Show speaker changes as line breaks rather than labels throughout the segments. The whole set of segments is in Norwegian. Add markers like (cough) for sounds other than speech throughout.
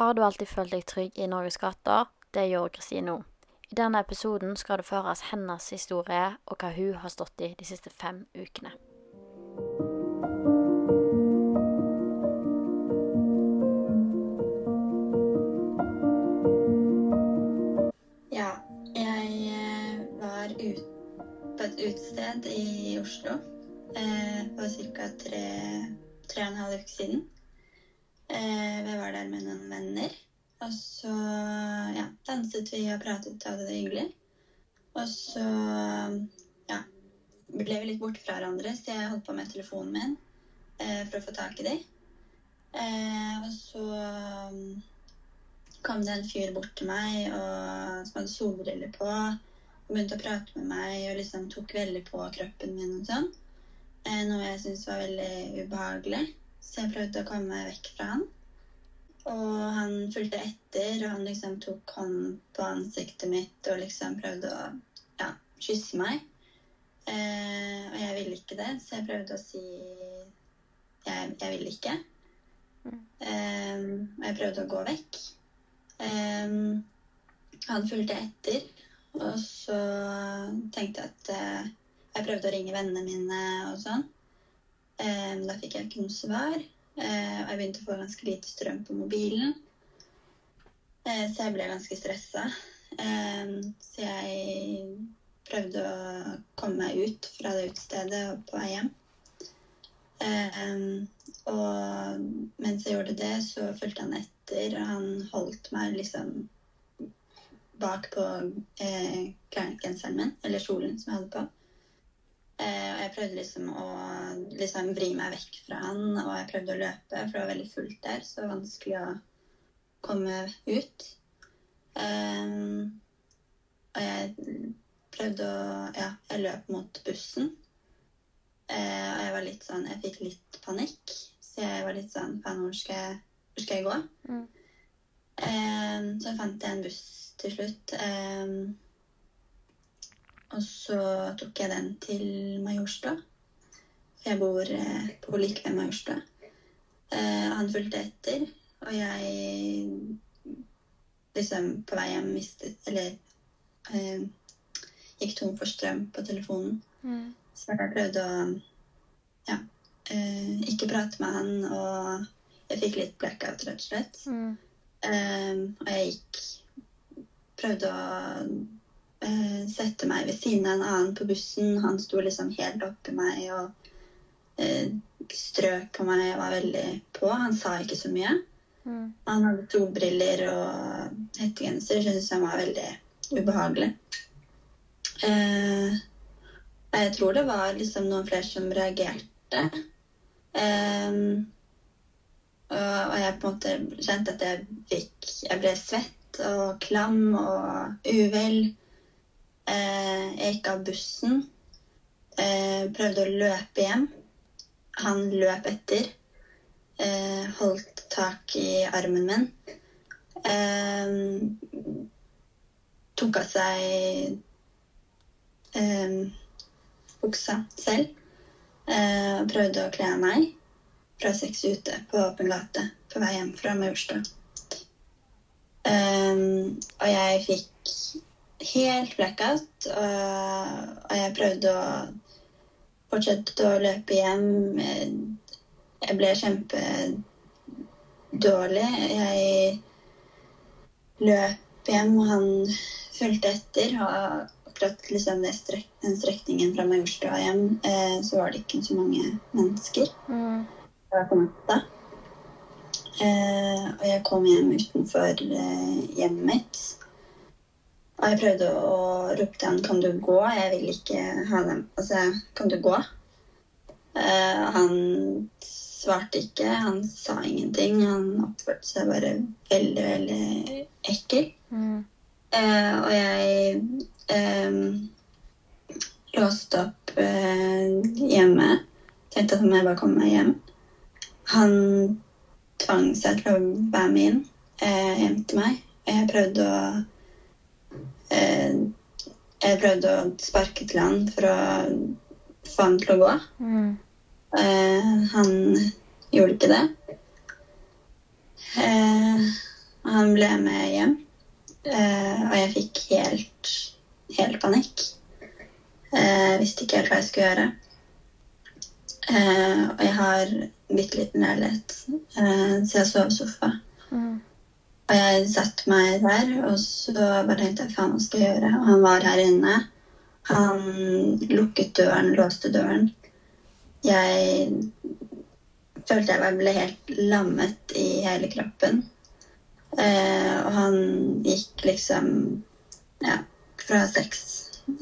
Har du alltid følt deg trygg i Norges gater? Det gjør Kristine òg. I denne episoden skal det føres hennes historie og hva hun har stått i de siste fem ukene.
Ja, jeg eh, var ut, på et utested i Oslo eh, for ca. tre, og en halv uke siden. Eh, vi var der med noen venner. Og så ja, danset vi og pratet og hadde det hyggelig. Og så ja, ble vi litt borte fra hverandre, så jeg holdt på med telefonen min eh, for å få tak i dem. Eh, og så kom det en fyr bort til meg og, som hadde solbriller på. Og begynte å prate med meg og liksom tok veldig på kroppen min og sånn. Eh, noe jeg syntes var veldig ubehagelig. Så jeg prøvde å komme meg vekk fra han. Og han fulgte etter, og han liksom tok hånd på ansiktet mitt og liksom prøvde å ja, kysse meg. Eh, og jeg ville ikke det, så jeg prøvde å si jeg, jeg vil ikke. Eh, og jeg prøvde å gå vekk. Eh, han fulgte etter, og så tenkte jeg at eh, jeg prøvde å ringe vennene mine og sånn. Ehm, da fikk jeg ikke noe svar, eh, og jeg begynte å få ganske lite strøm på mobilen. Eh, så jeg ble ganske stressa. Ehm, så jeg prøvde å komme meg ut fra det utestedet og på vei hjem. Ehm, og mens jeg gjorde det, så fulgte han etter, og han holdt meg liksom bak på eh, min, eller kjolen som jeg hadde på. Eh, og jeg prøvde liksom å liksom vri meg vekk fra han, og jeg prøvde å løpe, for det var veldig fullt der, så vanskelig å komme ut. Ehm, og jeg prøvde å Ja, jeg løp mot bussen. Eh, og jeg var litt sånn Jeg fikk litt panikk. Så jeg var litt sånn Faen, hvor hvor skal jeg gå?
Mm.
Eh, så fant jeg en buss til slutt. Eh, og så tok jeg den til Majorstua. Jeg bor eh, på like ved Majorstua. Eh, han fulgte etter, og jeg liksom på vei hjem mistet Eller eh, gikk tom for strøm på telefonen.
Mm.
Så jeg prøvde å ja, eh, ikke prate med han, og jeg fikk litt blackout, rett og slett.
Mm.
Eh, og jeg gikk Prøvde å eh, sette meg ved siden av en annen på bussen. Han sto liksom helt oppi meg og uh, strøk på meg og var veldig på. Han sa ikke så mye.
Mm.
Han hadde solbriller og hettegenser. Jeg syntes han var veldig ubehagelig. Uh, jeg tror det var liksom noen flere som reagerte. Um, og, og jeg på en måte kjente at jeg fikk Jeg ble svett og klam og uvel. Eh, jeg gikk av bussen. Eh, prøvde å løpe hjem. Han løp etter. Eh, holdt tak i armen min. Tok av seg buksa selv. Prøvde å kle av meg fra sex ute på åpen gate på vei hjem fra Majorstua. Og jeg fikk helt blackout, og, jeg prøvde å fortsette å løpe hjem. Jeg ble kjempedårlig. Jeg løp hjem, og han fulgte etter. Og akkurat liksom den, strek den strekningen fra Majorstua hjem, eh, så var det ikke så mange mennesker.
Mm.
Det var på natta. Eh, og jeg kom hjem utenfor eh, hjemmet mitt. Og jeg prøvde å rope til han 'Kan du gå?' Jeg vil ikke ha dem. Altså, 'Kan du gå?' Uh, han svarte ikke. Han sa ingenting. Han oppførte seg bare veldig, veldig ekkel.
Mm.
Uh, og jeg eh, låste opp uh, hjemme. Tenkte at han må bare komme meg hjem. Han tvang seg til å være med inn hjem til meg. Jeg prøvde å Jeg prøvde å sparke til han for å få han til å gå.
Mm.
Eh, han gjorde ikke det. Eh, han ble med hjem, eh, og jeg fikk helt, helt panikk. Eh, visste ikke helt hva jeg skulle gjøre. Eh, og jeg har bitte liten leilighet, eh, så jeg sov i sofa.
Mm.
Og jeg satte meg der, og så bare tenkte jeg faen, hva skal jeg gjøre? Og han var her inne. Han lukket døren, låste døren. Jeg følte jeg ble helt lammet i hele kroppen. Eh, og han gikk liksom ja, fra sex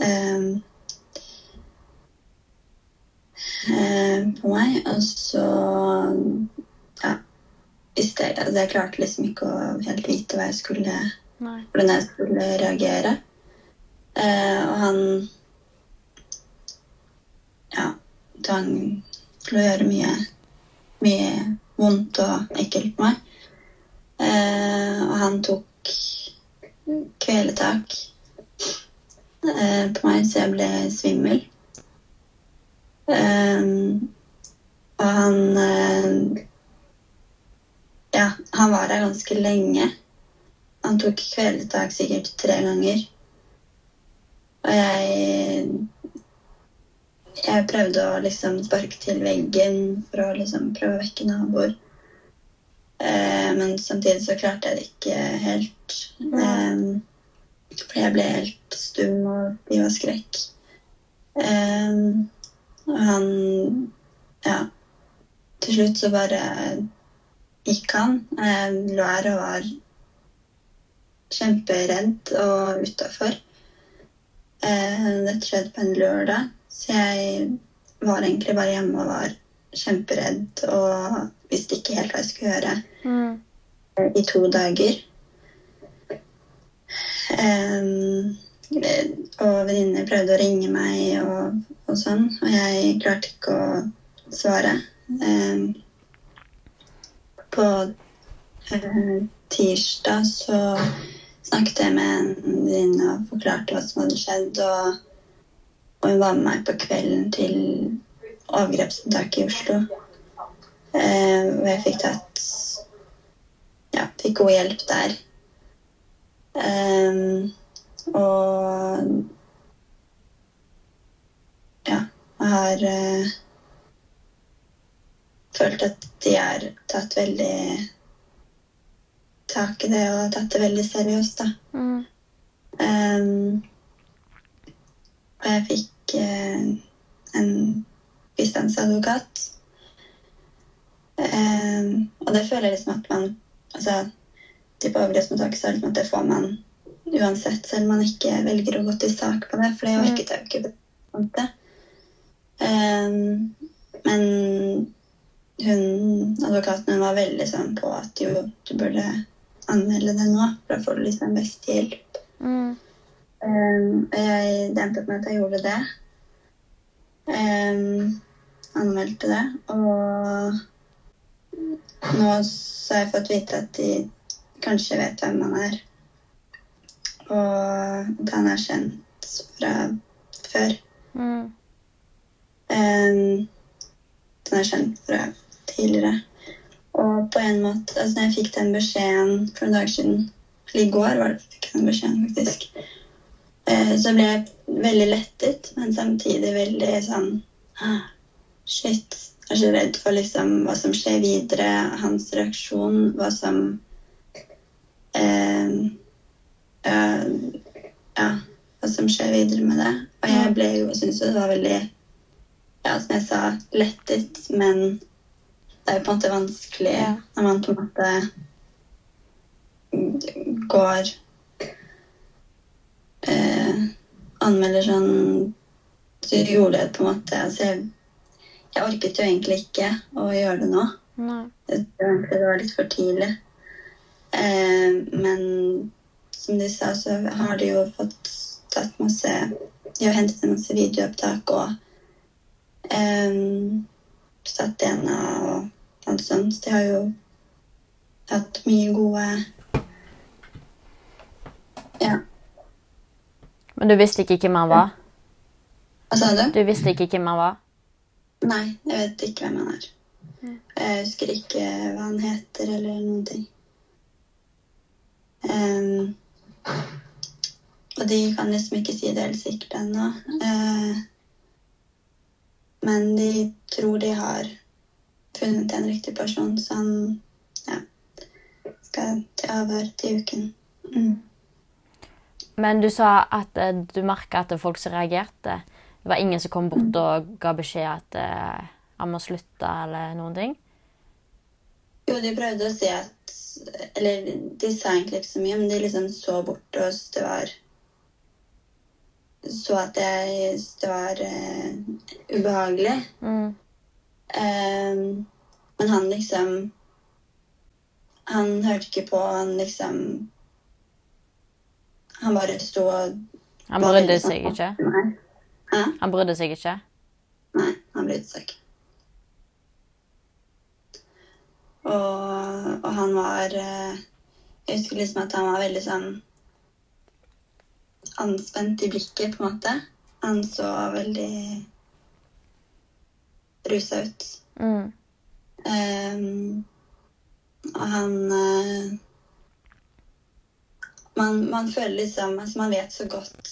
eh, eh, på meg. Og så ja, jeg altså Jeg klarte liksom ikke å helt vite jeg skulle hvordan jeg skulle reagere. Eh, og han ja, tvang til å gjøre mye, mye vondt og ekkelt på meg. Eh, og han tok kveletak eh, på meg så jeg ble svimmel. Eh, og han eh, Ja, han var der ganske lenge. Han tok kveldetak sikkert tre ganger. Og jeg Jeg prøvde å liksom sparke til veggen for å liksom prøve å vekke naboer. Eh, men samtidig så klarte jeg det ikke helt. Eh, for jeg ble helt stum og de var skrekk. Eh, og han Ja. Til slutt så bare gikk han. Jeg lå her og var kjemperedd og utafor. Eh, dette skjedde på en lørdag, så jeg var egentlig bare hjemme og var kjemperedd og visste ikke helt hva jeg skulle gjøre
Mm.
eh, i to dager. Eh, og venninner prøvde å ringe meg og, og sånn, og jeg klarte ikke å svare. Em, på eh, tirsdag så snakket jeg med en venninne og forklarte hva som hadde skjedd. Og, og hun var med meg på kvelden til overgrepsmottaket i Oslo. Eh, og jeg fikk tatt Ja, fikk god hjelp der. Eh, og ja, jeg har eh, følt at de har tatt veldig tak i det og tatt det veldig seriøst, da.
Mm.
Um, og jeg fikk uh, en bistandsadvokat. Um, og det føler jeg liksom at man Altså, type overgrepsmottak så det liksom at det får man uansett, selv om man ikke velger å gå til sak på det, for det er jo ikke. på en måte. Ehm, men hun, advokaten hun var veldig sånn på at jo, du burde anmelde det nå, for da får du liksom best hjelp.
Mm.
Um, og jeg, det endte opp med at jeg gjorde det. Um, anmeldte det. Og nå har jeg fått vite at de kanskje vet hvem han er. Og at han er kjent fra før.
Mm.
Um, den er kjent fra tidligere. Og på en måte, altså når jeg fikk den beskjeden for noen dager siden, i går var det jeg den beskjeden faktisk, eh, så ble jeg veldig lettet, men samtidig veldig sånn ah, Shit. Jeg er så redd for liksom hva som skjer videre, hans reaksjon, hva som eh, Ja, hva som skjer videre med det. Og jeg ble jo, syntes jo det var veldig ja, som jeg sa, lettet, men det er på en måte vanskelig
Ja.
når man på en måte går eh, Anmelder sånn rolighet, på en måte altså jeg, jeg orket jo egentlig ikke å gjøre det nå.
Nei.
Det var litt for tidlig. Eh, men som de sa, så har de jo fått tatt masse De har hentet inn masse videoopptak og eh, satt DNA og sånt. Så de har jo hatt mye gode Ja.
Men du visste ikke hvem han var?
Hva sa du?
Du visste ikke hvem han var?
Nei, jeg vet ikke hvem han er. Jeg husker ikke hva han heter eller noen ting. Um, og de kan liksom ikke si det helt sikkert ennå. Uh, men de tror de har funnet en riktig person, så han ja, skal til avhør til uken. Mm.
Men du sa at eh, du merka at det folk som reagerte Det var ingen som kom bort og ga beskjed at eh, han må slutte, eller noen ting?
Jo, de prøvde å si at Eller de sa egentlig ikke så mye, men de liksom så bort og det var Så at jeg det var eh, ubehagelig.
Mm.
Eh, men han liksom Han hørte ikke på. Han liksom Han bare sto og
Han brydde seg ikke?
Hæ?
Han brydde seg ikke?
Nei, han brydde seg ikke. Og, og han var eh, Jeg husker liksom at han var veldig sånn anspent i blikket, på en måte. Han så veldig rusa ut.
Mm.
Um, og han uh, man, man føler liksom altså Man vet så godt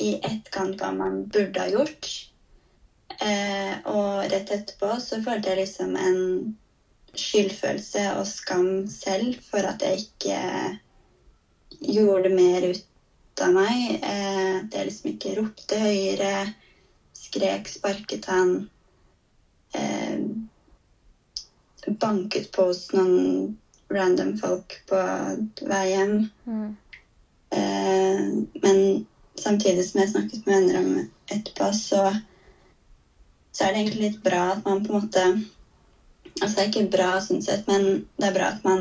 i etterkant hva man burde ha gjort. Uh, og rett etterpå så følte jeg liksom en skyldfølelse og skam selv for at jeg ikke gjorde mer ut av meg. Eh, jeg liksom ikke ropte høyere, skrek, sparket han. Eh, banket på hos noen random folk på vei hjem.
Mm.
Eh, men samtidig som jeg snakket med venner om etterpå, så, så er det egentlig litt bra at man på en måte Altså det er ikke bra sånn sett, men det er bra at man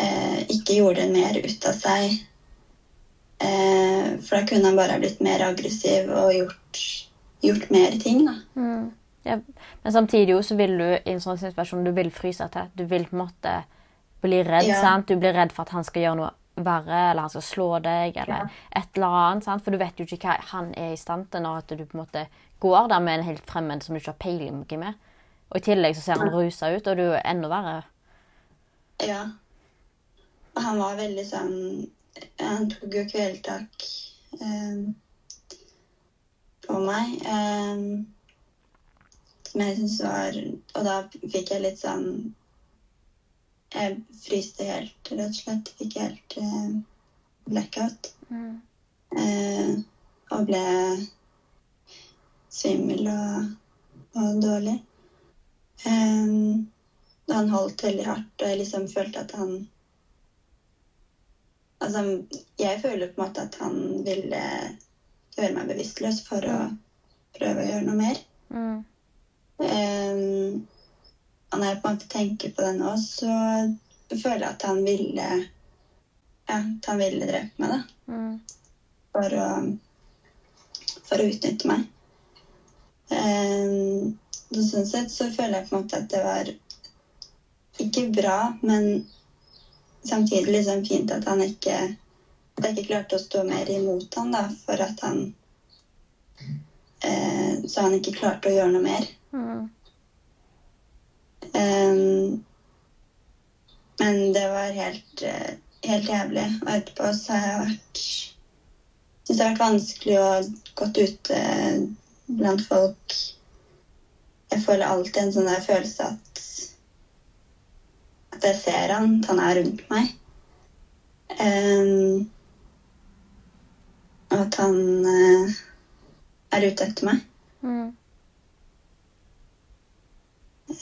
eh, ikke gjorde mer ut av seg. Eh, for da kunne han bare ha blitt mer aggressiv og gjort, gjort mer ting, da.
Mm. Ja. Men samtidig jo, så vil du i en sånn situasjon du vil fryse til. Du vil på en måte bli redd.
Ja.
sant? Du blir redd for at han skal gjøre noe verre, eller han skal slå deg, eller et eller annet. sant? For du vet jo ikke hva han er i stand til når at du på en måte går der med en helt fremmed som du ikke har peiling med. Og i tillegg så ser han rusa ut, og du er enda verre.
Ja. Og han var veldig sånn Han tok jo kvelertak eh, på meg. Eh, som jeg syntes var Og da fikk jeg litt sånn Jeg fryste helt, rett og slett. Fikk helt eh, blackout. Eh, og ble svimmel og, og dårlig. Eh, han holdt veldig hardt, og jeg liksom følte at han Altså, jeg føler på en måte at han ville gjøre meg bevisstløs for å prøve å gjøre noe mer.
Mm.
Um, og når jeg på en måte tenker på det nå, så føler jeg at han ville Ja, at han ville drepe meg, da.
Mm.
For å For å utnytte meg. Um, så sånn sett så føler jeg på en måte at det var ikke bra, men samtidig liksom fint at han ikke At jeg ikke klarte å stå mer imot han da, for at han eh, Så han ikke klarte å gjøre noe mer.
Mm.
Um, men det var helt, eh, helt jævlig. Og etterpå så har jeg vært Syns det har vært vanskelig å gått ute blant folk. Jeg føler alltid en sånn følelse at at jeg ser han, at han er rundt meg. Um, og at han uh, er ute etter meg.
Mm.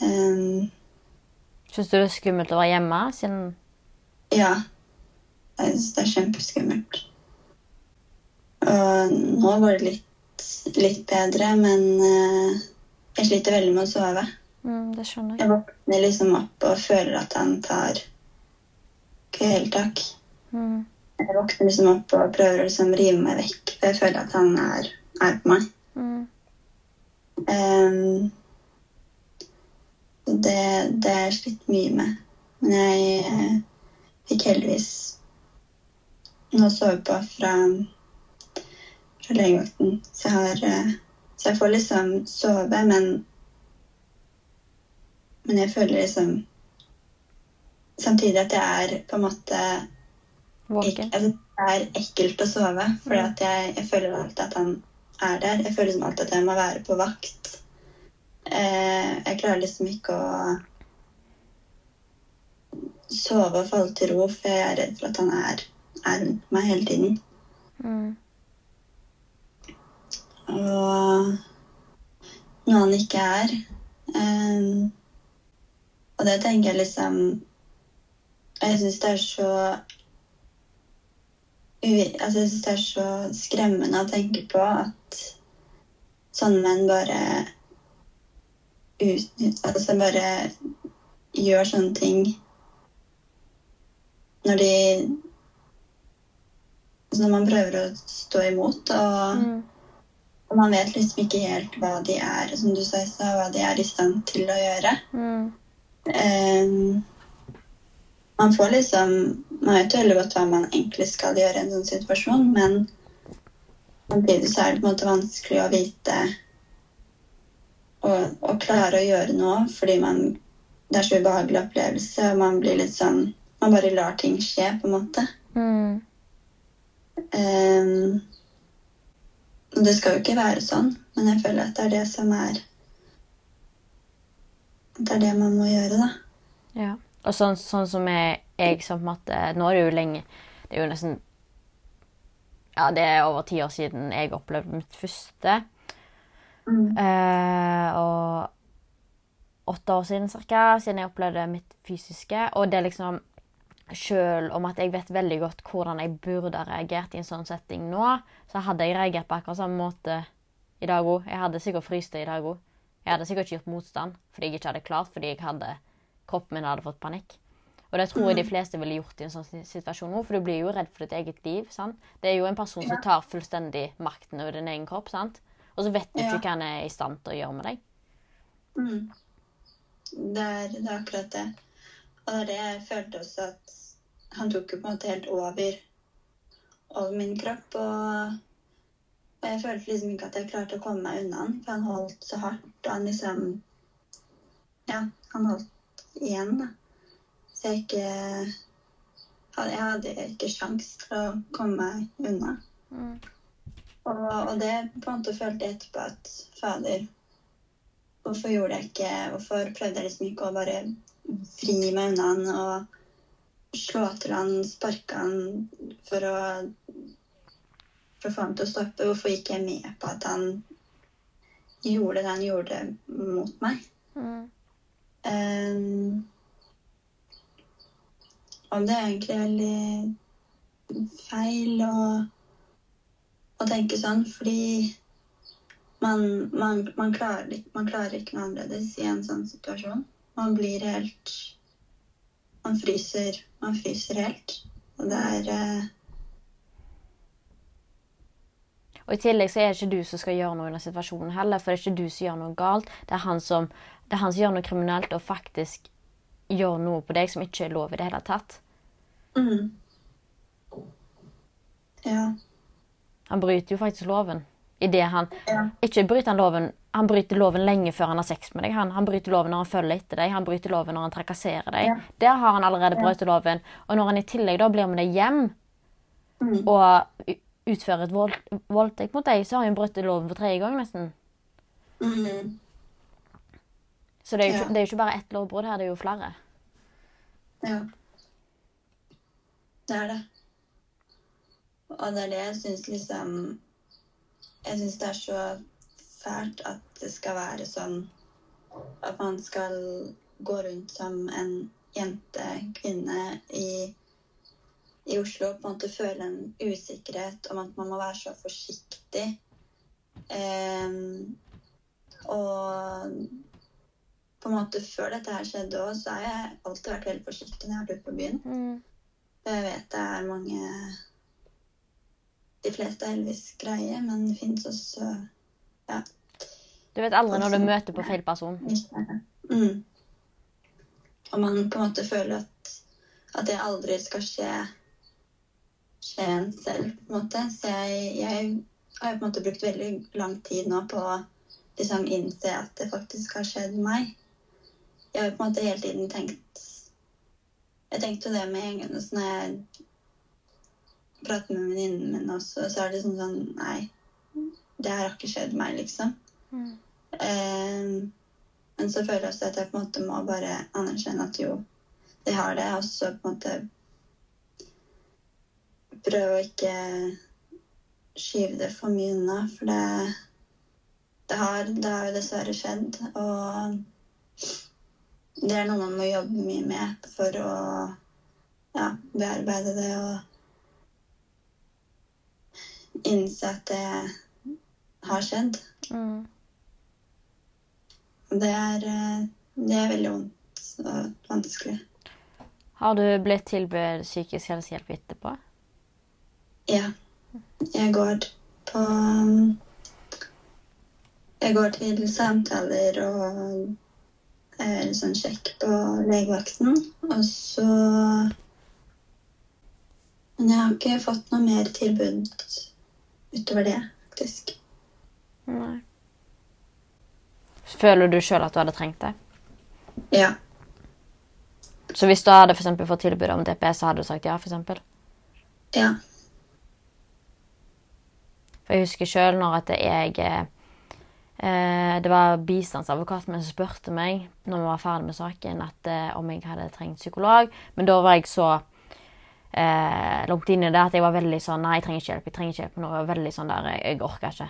Um,
Syns du det er skummelt å være hjemme? Siden
Ja. Jeg syns det er kjempeskummelt. Og nå går det litt, litt bedre, men uh, Jeg sliter veldig med å sove.
Mm, det skjønner jeg.
Jeg våkner liksom opp og føler at han tar kvelertak.
Mm.
Jeg våkner liksom opp og prøver å liksom rive meg vekk, for jeg føler at han er, er på meg.
Mm.
Det, det har jeg slitt mye med. Men jeg eh, fikk heldigvis noe å sove på fra, fra legevakten. Så jeg, har, eh, så jeg får liksom sove, men Men jeg føler liksom Samtidig at jeg er på en måte
Våken.
altså, Det er ekkelt å sove, fordi
Mm.
jeg, jeg føler alltid at han er der. Jeg føler som alltid at jeg må være på vakt. Eh, jeg klarer liksom ikke å sove og falle til ro, for jeg er redd for at han er, er rundt meg hele tiden.
Mm.
Og når han ikke er eh, Og det tenker jeg liksom Jeg syns det er så Altså, jeg synes det er så skremmende å tenke på at sånne menn bare ut, Altså bare gjør sånne ting når de altså Når man prøver å stå imot, og
Mm.
og man vet liksom ikke helt hva de er, som du sa hva de er i stand til å gjøre.
Mm.
Um, man får liksom Man vet jo veldig godt hva man egentlig skal gjøre i en sånn situasjon, men samtidig så er det på en måte vanskelig å vite og klare å gjøre noe fordi man Det er så ubehagelig opplevelse, og man blir litt sånn Man bare lar ting skje, på en måte.
Mm.
Um, det skal jo ikke være sånn, men jeg føler at det er det som er det er det man må gjøre, da.
Ja. Og sånn, sånn som jeg, jeg som på en måte Nå er det jo lenge Det er jo nesten Ja, det er over ti år siden jeg opplevde mitt første. Eh, og åtte år siden cirka, siden jeg opplevde mitt fysiske. Og det liksom Selv om at jeg vet veldig godt hvordan jeg burde ha reagert i en sånn setting nå, så hadde jeg reagert på akkurat samme måte i dag òg. Jeg hadde sikkert fryst det i dag òg. Jeg hadde sikkert ikke gjort motstand fordi jeg ikke hadde klart, fordi hadde, kroppen min hadde fått panikk. Og det tror jeg de fleste ville gjort i en sånn situasjon nå, for du blir jo redd for ditt eget liv. sant? Det er jo en person som tar fullstendig makten over din egen kropp, sant? Og så vet du ikke hva han er i stand til å gjøre med deg.
Mm. Det, er, det er akkurat det. Og det er det jeg følte også at han tok jo på en måte helt over, over min kropp. Og, og jeg følte liksom ikke at jeg klarte å komme meg unna han, for han holdt så hardt. Og han liksom Ja, han holdt igjen, da. Så jeg ikke Jeg hadde ikke sjans til å komme meg unna.
Mm.
Og, og det på en måte følte jeg etterpå at fader, hvorfor gjorde jeg ikke Hvorfor prøvde jeg liksom ikke å bare vri meg unna han og slå til han, sparke han for å for å få ham til å stoppe? Hvorfor gikk jeg med på at han gjorde det han gjorde mot meg?
Mm.
Um, og det er egentlig veldig feil å, å tenke sånn, fordi man, man, man, klarer, man klarer ikke noe annerledes i en sånn situasjon. Man blir helt Man fryser, man fryser helt. Og det er eh,
Og i tillegg så er det ikke du som skal gjøre noe i denne situasjonen heller, for det er ikke du som gjør noe galt. Det er han som, det er han som gjør noe kriminelt og faktisk gjør noe på deg som ikke er lov i det hele tatt.
mm. Ja.
Han bryter jo faktisk loven. I det han
Ja.
Ikke bryter han loven Han bryter loven lenge før han har sex med deg. Han, han bryter loven når han følger etter deg. Han bryter loven når han trakasserer deg.
Ja.
Der har han allerede brutt loven. Og når han i tillegg da blir med deg hjem
Mm.
og utfører et vold, voldtekt mot deg, så har han brutt loven for tredje gang, nesten.
Mm.
Så det er jo
Ja.
det er jo ikke bare ett lovbrudd her, det er jo flere.
Ja. Det er det. Og det er det jeg syns liksom Jeg syns det er så fælt at det skal være sånn at man skal gå rundt som en jente, kvinne, i, i Oslo på en måte føle en usikkerhet om at man må være så forsiktig. Ehm, Og på en måte før dette her skjedde òg, så har jeg alltid vært veldig forsiktig når jeg har vært ute på byen.
Mm.
Jeg vet det er mange De fleste er heldigvis greie, men det fins også ja,
Du vet aldri når du møter på feil person.
Mm. Og man på en måte føler at, at det aldri skal skje skje en selv, på en måte. Så jeg, jeg har på en måte brukt veldig lang tid nå på å liksom innse at det faktisk har skjedd meg. Jeg har på en måte hele tiden tenkt Jeg tenkte jo det med en gang når jeg prater med venninnen min også, så er det sånn sånn Nei, det her har ikke skjedd meg, liksom.
Mm.
Eh, men så føler jeg også at jeg på en måte må bare anerkjenne at jo, det har det. Og så på en måte prøve å ikke skyve det for mye unna. For det, det, har, det har jo dessverre skjedd. Og det er noe man må jobbe mye med for å ja, bearbeide det og innse at det har skjedd.
Mm.
Det er, eh, det er veldig vondt og vanskelig.
Har du blitt tilbudt psykisk helsehjelp etterpå?
Ja. Jeg går på um, Jeg går til samtaler og eh, sånn sjekk på legevakten. Og så Men jeg har ikke fått noe mer tilbud utover det, faktisk.
Nei. Føler du sjøl at du hadde trengt det?
Ja.
Så hvis du hadde for fått tilbud om DPS, så hadde du sagt ja? For eksempel?
Ja.
For jeg husker sjøl når at jeg eh, Det var bistandsadvokaten min som spurte meg når vi var ferdig med saken, at eh, om jeg hadde trengt psykolog. Men da var jeg så eh, langt inn i det at jeg var veldig sånn Nei, jeg trenger ikke hjelp. jeg trenger ikke hjelp. Nå var jeg veldig sånn der, jeg, jeg orker ikke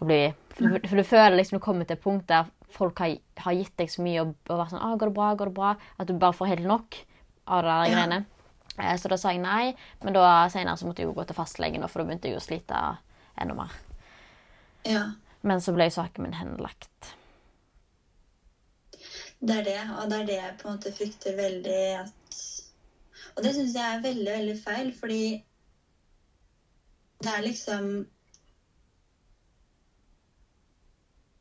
å bli For, du- for du føler liksom du kommer til et punkt der folk har, har gitt deg så mye og, og vært sånn ah, går det bra? Går det bra? At du bare får helt nok av det der greiene. Eh, så da sa jeg nei. Men da senere så måtte jeg jo gå til fastlegen, for da begynte jeg å slite enda mer.
ja.
Men så ble saken min henlagt.
Det er det, og det er det jeg på en måte frykter veldig at Og det syns jeg er veldig, veldig feil, fordi det er liksom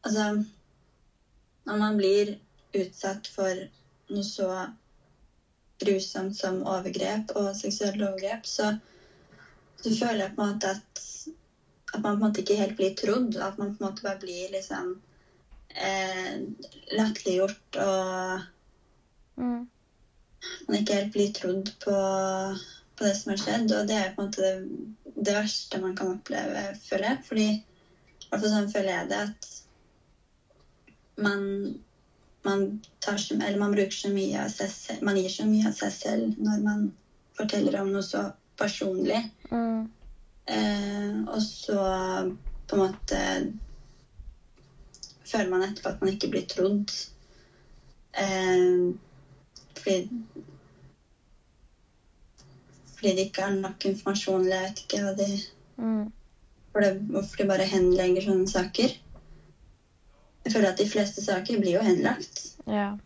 Altså Når man blir utsatt for noe så grusomt som overgrep og seksuelle overgrep, så, så føler jeg på en måte at, at man på en måte ikke helt blir trodd. At man på en måte bare blir liksom eh, latterliggjort og
Mm.
Man ikke helt blir trodd på, på det som har skjedd. Og det er på en måte det, det verste man kan oppleve, føler jeg. Fordi i hvert fall sånn føler jeg det at man, man, så, eller man bruker så mye av seg selv Man gir så mye av seg selv når man forteller om noe så personlig.
Mm.
Eh, og så på en måte føler man etterpå at man ikke blir trodd. Eh, fordi Fordi de ikke har nok informasjon, eller jeg vet ikke hva de
Mm.
for det, Hvorfor de bare henlegger sånne saker. Jeg føler at de fleste saker blir jo henlagt.
Ja.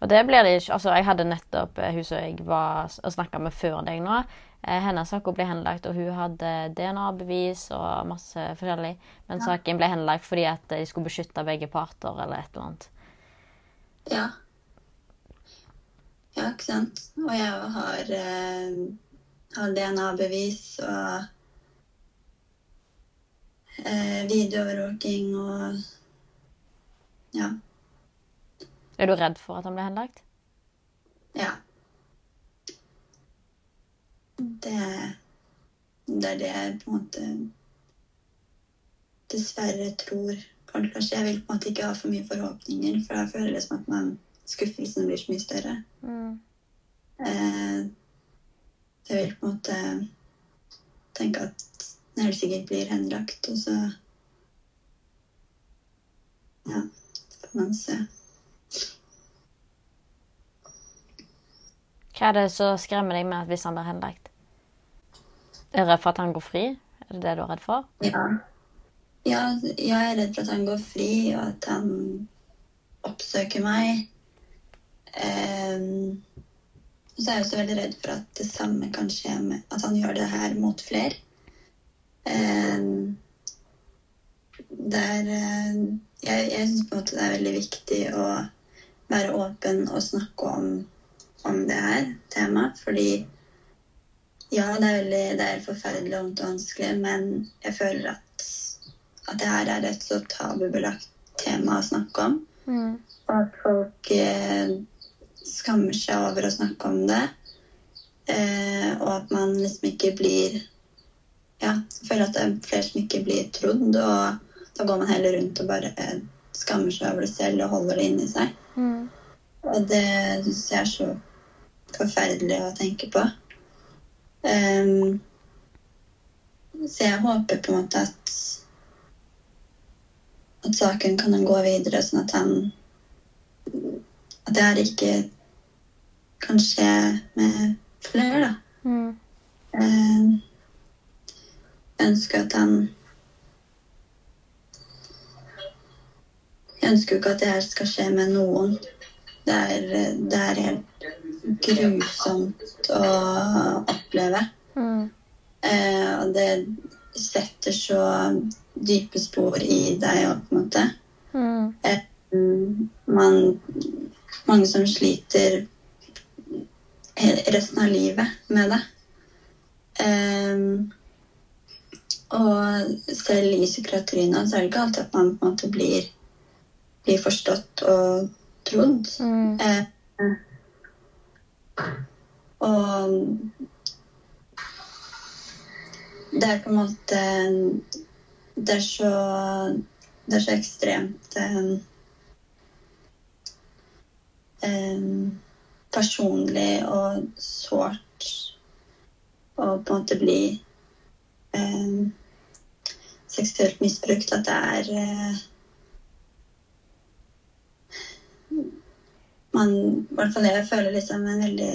Og det blir det ikke Altså, jeg hadde nettopp eh, hun som jeg var og snakka med før deg nå. Eh, hennes sak ble henlagt, og hun hadde DNA-bevis og masse forskjellig. Men saken ble henlagt fordi at de skulle beskytte begge parter eller et eller annet.
Ja. Ja, ikke sant. Og jeg har, eh, har DNA-bevis og eh, videoovervåking og Ja.
Er du redd for at han ble henlagt?
Ja. Det, det er det jeg på en måte dessverre tror kan skje. Jeg vil på en måte ikke ha for mye forhåpninger, for da føler det som at man, skuffelsen blir så mye større.
Mm.
Eh, jeg vil på en måte tenke at den helt sikkert blir henlagt, og så Ja, får man se.
Hva er det som skremmer deg med at hvis han blir henlagt? Er du redd for at han går fri? Er det det du er redd for?
Ja. ja, jeg er redd for at han går fri, og at han oppsøker meg. Um, så er jeg også veldig redd for at det samme kan skje med At han gjør det her mot flere. Um, det er Jeg, jeg syns på en måte det er veldig viktig å være åpen og snakke om, om det her temaet, fordi ja, det er, veldig, det er forferdelig og vanskelig, men jeg føler at, at det her er et så tabubelagt tema å snakke om.
Mm.
Og at folk eh, skammer seg over å snakke om det. Eh, og at man liksom ikke blir Ja, føler at det er flere som ikke blir trodd. Og da går man heller rundt og bare eh, skammer seg over det selv og holder det inni seg.
Mm.
Og det syns jeg er så forferdelig å tenke på. Um, så jeg håper på en måte at at saken kan gå videre, sånn at han At det er ikke kan skje med flere, da.
Mm.
Jeg ønsker at han Jeg ønsker jo ikke at det her skal skje med noen. Det er, det er helt grusomt å oppleve.
Mm.
Eh, og det setter så dype spor i deg òg, på en måte.
Mm.
Eh, man, mange som sliter resten av livet med det. Um, og selv i psykiatrien så er det ikke alltid at man på en måte blir, blir forstått og trodd.
Mm.
Eh, og det er på en måte Det er så Det er så ekstremt eh, eh, personlig og sårt å på en måte bli eh, seksuelt misbrukt. At det er eh, man, i hvert fall jeg føler liksom en veldig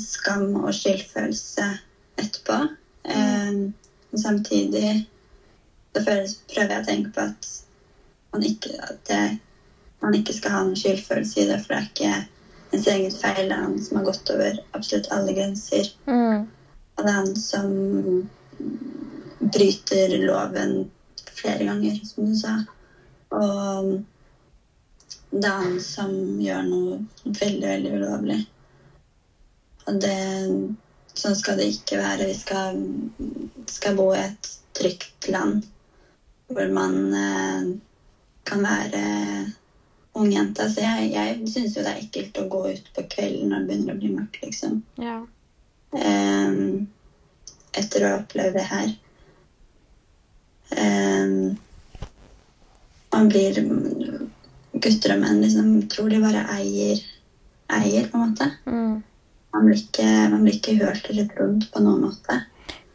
skam og skyldfølelse etterpå. Eh, og samtidig så prøver jeg å tenke på at man ikke, at det, man ikke skal ha noen skyldfølelse i det, for det er ikke ens eget feil. Det er han som har gått over absolutt alle grenser.
Mm.
Og det er han som bryter loven flere ganger, som du sa. Og det er han som gjør noe veldig, veldig ulovlig. Og det, sånn skal det ikke være. Vi skal, skal bo i et trygt land hvor man eh, kan være ung jente. Så jeg, jeg syns jo det er ekkelt å gå ut på kvelden når det begynner å bli mørkt, liksom.
Ja.
Um, etter å ha opplevd det her. Um, man blir Gutter og menn liksom tror de bare eier, eier på en måte.
Mm.
Man blir, ikke, man blir ikke hørt eller trodd på noen måte.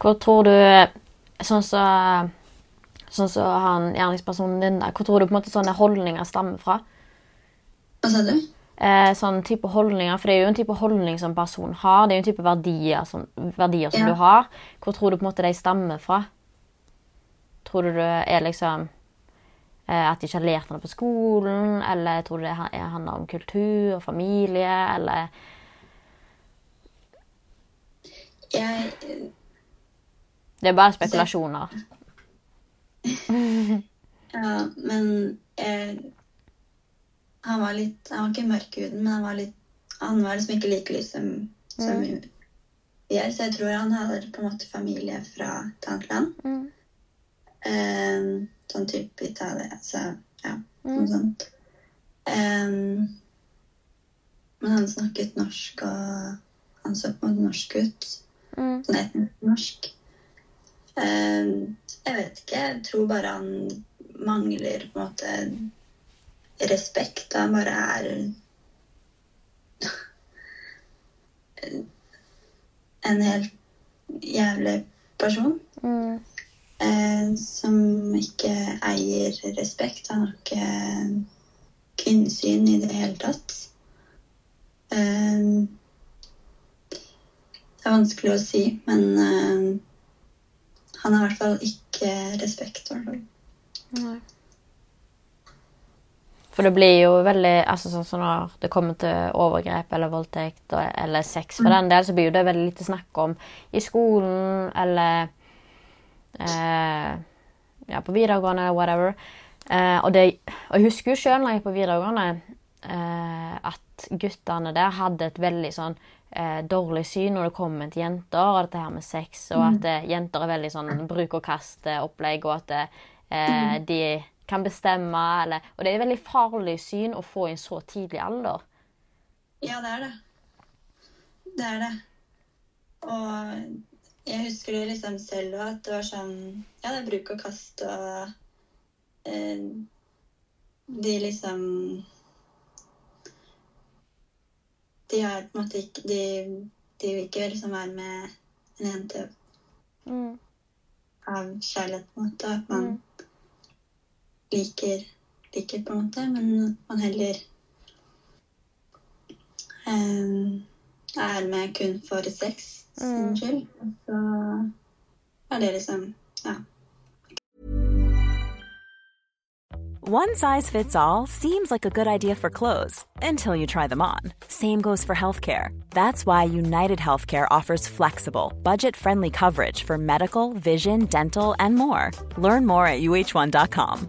Hvor tror du Sånn som sånn så han gjerningspersonen din hvor tror du på en måte sånne holdninger stammer fra?
Hva sa du?
Eh, sånn type holdninger, For det er jo en type holdning som personen har. Det er jo en type verdier som, verdier som
Ja.
du har. Hvor tror du på en måte de stammer fra? Tror du det er liksom eh, at de ikke har lært noe på skolen? Eller tror du det er- handler om kultur og familie? Eller
Jeg
Det er bare spekulasjoner. (laughs)
Ja, men jeg Han var litt Han var ikke mørk i huden, men han var litt Han var liksom ikke like lys som, som vi er. Så jeg tror han hadde på en måte familie fra et annet land.
Mm.
Um, sånn type Italia. Så ja, noe
Mm.
sånt. Um, men han snakket norsk, og han så på en måte norsk ut.
Mm.
Sånn etnisk norsk. Um, jeg vet ikke. Jeg tror bare han mangler på en måte respekt. Han bare er en helt jævlig person.
Mm.
Eh, som ikke eier respekt. Han har ikke kvinnesyn i det hele tatt. Eh, det er vanskelig å si, men eh, han har i hvert fall ikke respekt. i hvert fall.
For det blir jo veldig altså sånn som Når det kommer til overgrep eller voldtekt eller sex, for den del, så blir jo det veldig lite snakk om i skolen eller eh, ja, på videregående eller whatever. Eh, og, det, og jeg husker jo sjøl når jeg gikk på videregående, eh, at guttene der hadde et veldig sånn eh, dårlig syn når det kommer til jenter og dette her med sex, og at eh, jenter er veldig sånn bruk og at eh, de kan bestemme, eller Og det er et veldig farlig syn å få i en så tidlig alder.
Ja, det er det. Det er det. Og jeg husker det liksom selv òg, at det var sånn Ja, det er bruk og kast, og eh, de liksom De har på en måte ikke De, de vil ikke liksom være med en jente
Mm.
av kjærlighet, på en måte. At man liker, liker, på en måte, men man heller um, er med kun for sex sin
Mm.
skyld. Så er det liksom Ja.
One size fits all seems like a good idea for clothes until you try them on. Same goes for healthcare. That's why United Healthcare offers flexible, budget friendly coverage for medical, vision, dental, and more. Learn more at uh1.com.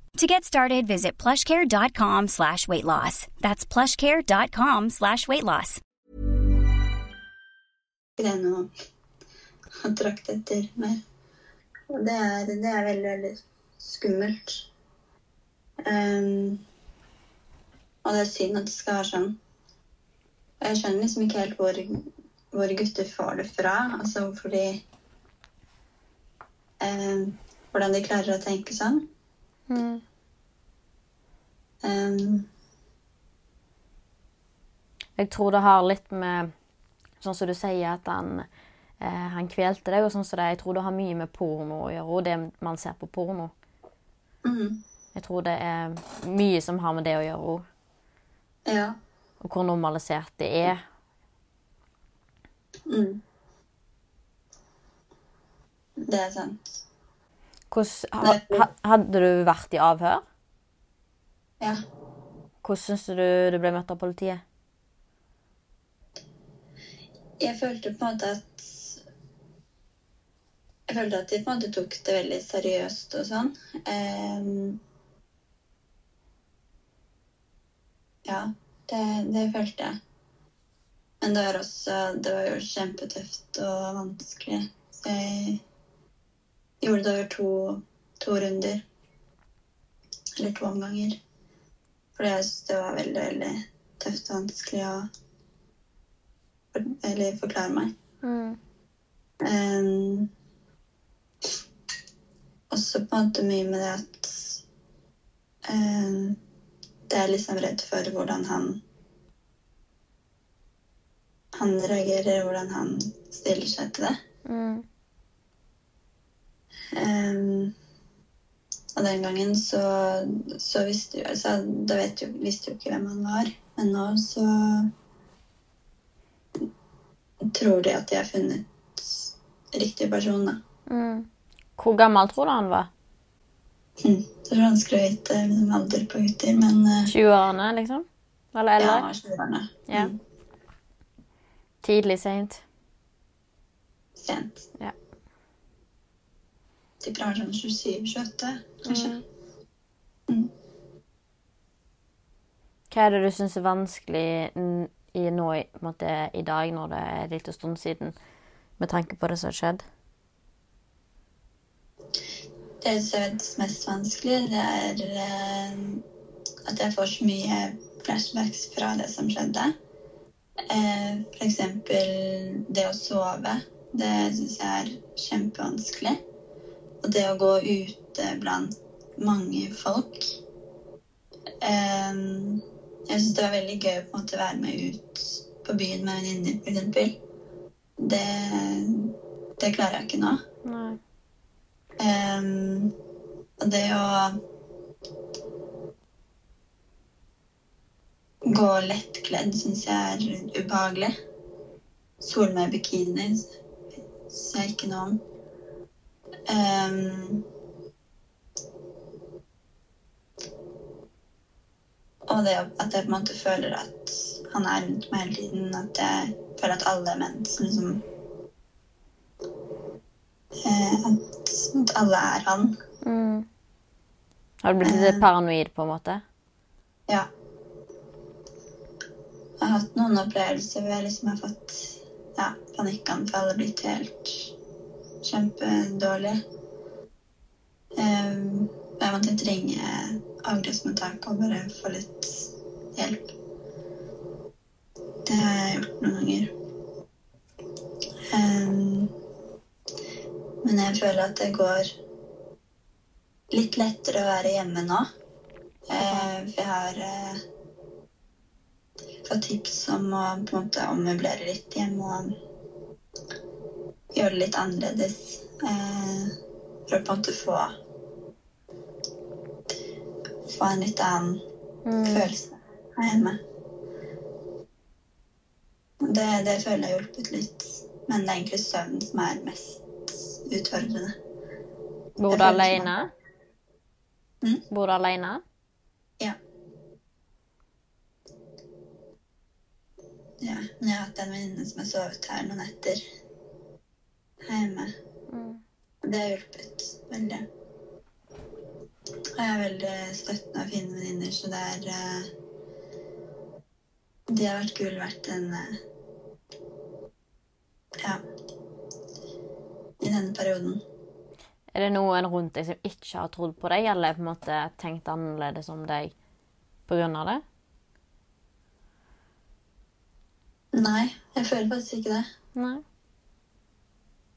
To get started, visit plushcare.com slash weight loss. That's plushcare.com slash weight loss.
Etter er, er skummelt. Og det er synd at det skal være sånn. Og jeg skjønner liksom ikke helt hvor, hvor gutter får det fra. Altså hvorfor de um, Hvordan de klarer å tenke sånn.
Mm.
Um,
Jeg tror det har litt med Sånn som du sier, at han, eh, han kvelte deg, og sånn som det. Jeg tror det har mye med porno å gjøre, og det man ser på porno.
mm,
Jeg tror det er mye som har med det å gjøre òg.
ja.
Og hvor normalisert det er.
Mm. Det er sant.
Hvordan, ha, ha, hadde du vært i avhør?
Ja.
Hvordan syns du du ble møtt av politiet?
jeg følte på en måte at Jeg følte at de på en måte tok det veldig seriøst og sånn. Um, ja, det, det følte jeg. Men det var også Det var jo kjempetøft og vanskelig. Så jeg gjorde det over to, to runder. Eller to omganger. Fordi jeg syntes det var veldig, veldig tøft og vanskelig å eller forklare meg.
Mm.
Um, også på en måte mye med det at um, Det er liksom redd for hvordan han han reagerer, hvordan han stiller seg til det.
Mm.
Um, og den gangen så, så visste jo altså, Da vet jo, visste jo ikke hvem han var. Men nå så tror de at de har funnet riktig person, da.
Mm. Hvor gammel tror du han var?
Hm. Det er vanskelig å vite med alder på gutter, men eh,
20-årene, liksom? Eller
ja,
eldre?
Ja, 20-årene.
Ja.
Mm.
Tidlig, seint?
Sent.
Ja.
Tipper han var sånn 27-28, kanskje.
Mm. Hva er det du syns er vanskelig i nå i, måte, i dag, når det er en liten stund siden, med tanke på det som har skjedd?
Det som er mest vanskelig, det er eh, at jeg får så mye flashbacks fra det som skjedde. Eh, eksempel det å sove. Det syns jeg er kjempevanskelig. Og det å gå ute blant mange folk. um, Jeg syns det var veldig gøy å måte være med ut på byen med venninner, f.eks. Det, det klarer jeg ikke nå. Ehm, og det å gå lettkledd syns jeg er ubehagelig. Sol med bikini syns jeg ikke noe om. Ehm, og det at jeg på en måte føler at han er rundt meg hele tiden. At jeg føler at alle menn som liksom eh, at, at alle er han.
Mm. Har du blitt litt paranoid, på en måte?
Ja. Jeg har hatt noen opplevelser hvor jeg liksom har fått ja, panikkanfall og blitt helt kjempedårlig. Um, jeg måtte ringe avgrepsmottaket og bare få litt hjelp. Det har jeg gjort noen ganger. Um, men jeg føler at det går litt lettere å være hjemme nå. Vi for har eh, fått tips om å på en måte ommøblere litt hjemme og gjøre det litt annerledes. Eh, for å på en måte få få en litt annen
Mm.
følelse her hjemme. Det, det føler jeg har hjulpet litt. Men det er egentlig søvnen som er mest utfordrende.
Bor du alene?
Mm?
Bor du alene?
Ja. Ja, men jeg har hatt en venninne som har sovet her noen netter hjemme.
Mm.
Det har hjulpet veldig. Og jeg er veldig støttende og fine venninner, så det er uh, De har vært gull verdt den uh, Ja. I denne perioden.
Er det noen rundt deg som ikke har trodd på deg, eller på en måte tenkt annerledes om deg av det?
Nei, jeg føler faktisk ikke det.
Nei.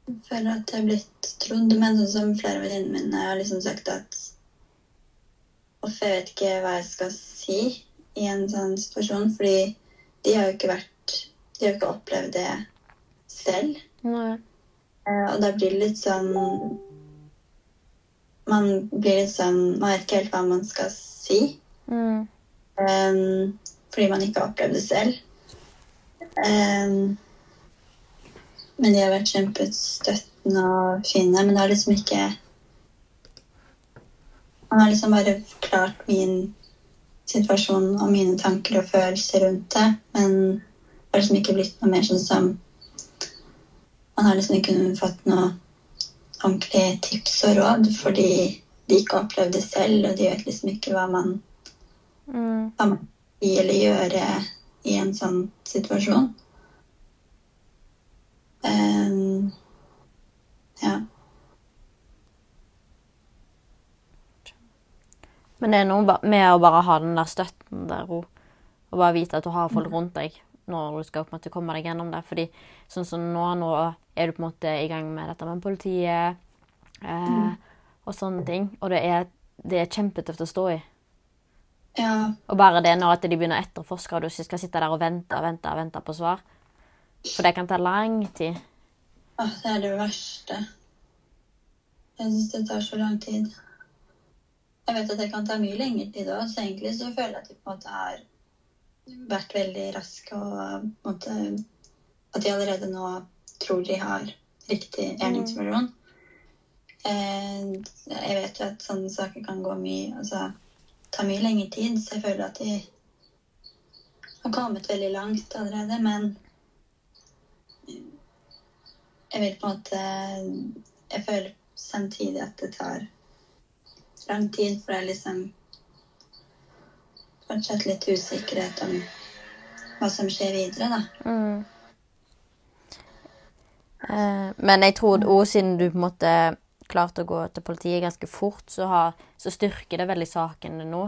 Føler at jeg er blitt trodd, men sånn som flere av venninnene mine har liksom sagt at Uff, jeg vet ikke hva jeg skal si i en sånn situasjon, fordi de har jo ikke vært De har jo ikke opplevd det selv.
Nei.
Eh, Og da blir det litt sånn Man blir litt sånn Man vet ikke helt hva man skal si.
Mm.
Um, fordi man ikke har opplevd det selv. Um, men de har vært kjempestøttende og fine. Men det har liksom ikke Man har liksom bare forklart min situasjon og mine tanker og følelser rundt det. Men det har liksom ikke blitt noe mer sånn som Man har liksom ikke fått noe ordentlige tips og råd fordi de ikke har opplevd det selv, og de vet liksom ikke hva man
Mm.
hva man eller gjøre i en sånn situasjon. Ehm, ja.
Men det er noe med å bare ha den der støtten der og, og bare vite at du har folk rundt deg når du skal på en måte komme deg gjennom det. Fordi sånn som nå, nå er du på en måte i gang med dette med politiet eh, og sånne ting. Og det er, det er kjempetøft å stå i.
ja.
Og bare det når at de begynner å etterforske, og du skal sitte der og vente vente vente på svar. For det kan ta lang tid.
Åh, det er det verste. Jeg syns det tar så lang tid. Jeg vet at det kan ta mye lengre tid òg, så egentlig så føler jeg at de på en måte har vært veldig raske og på en måte At de allerede nå tror de har riktig gjerningsperson. Mm. jeg vet jo at sånne saker kan gå mye Altså ta mye lengre tid, så jeg føler at de har kommet veldig langt allerede, men jeg vil på en måte Jeg føler samtidig at det tar lang tid, for det er liksom fortsatt litt usikkerhet om hva som skjer videre, da.
Mm. Eh, men jeg tror òg siden du på en måte klarte å gå til politiet ganske fort, så, har, så styrker det veldig saken din nå.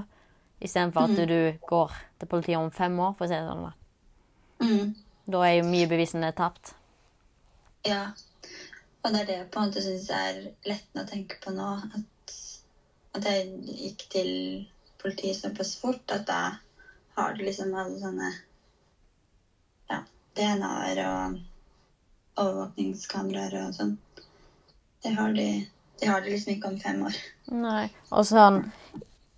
Istedenfor at du går til politiet om fem år, for å si det sånn. da.
Mm.
Da er jo mye bevisene tapt.
Ja. Og det er det jeg på en måte syns er lettende å tenke på nå. At, at jeg gikk til politiet såpass fort at da har du liksom alle sånne ja, DNA-er og overvåkningskameraer og sånn. Det har de, de har de liksom ikke om fem år.
Nei. Og sånn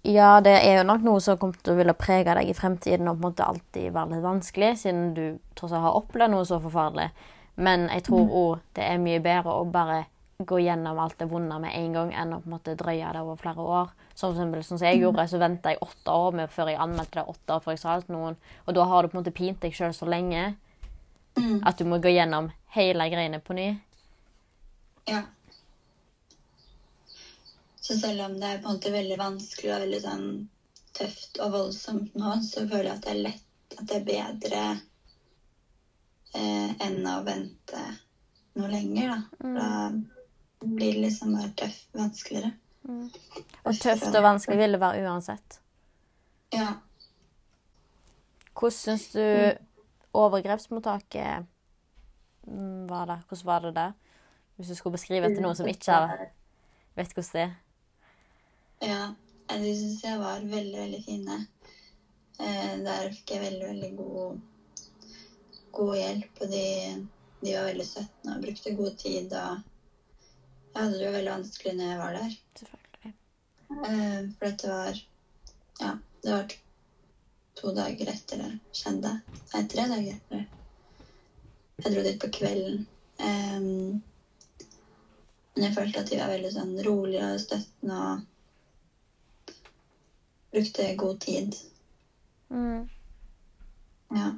Ja, det er jo nok noe som kommer til å ville prege deg i fremtiden og på en måte alltid være litt vanskelig, siden du tross alt har opplevd noe så forferdelig. Men jeg tror òg det er mye bedre å bare gå gjennom alt det vonde med en gang enn å på en måte drøye det over flere år. Som eksempel, sånn som jeg gjorde, så venta jeg åtte år med før jeg anmeldte det åtte år før jeg sa det til noen. Og da har du på en måte pint deg sjøl så lenge at du må gå gjennom hele greiene på ny.
Ja. Så selv om det er på en måte veldig vanskelig og veldig sånn tøft og voldsomt nå, så føler jeg at det er lett, at det er bedre eh, enn å vente noe lenger, da. Da blir det liksom bare tøff, vanskeligere.
Og tøft og vanskelig vil det være uansett.
Ja.
Hvordan syns du overgrepsmottaket mm, var det? Hvordan var det der? Hvis du skulle beskrive til noen som ikke har, vet hvordan det er.
Ja, de syns jeg var veldig, veldig fine. Eh, der fikk jeg veldig, veldig god, god hjelp, og de, de var veldig støttende og brukte god tid. Og jeg hadde det jo veldig vanskelig når jeg var der.
Selvfølgelig.
Eh, for dette var Ja, det var to, dager etter det skjedde. Nei, tre dager etter det. Jeg dro dit på kvelden. Eh, men jeg følte at de var veldig sånn rolige og støttende og brukte god tid.
Mm.
Ja.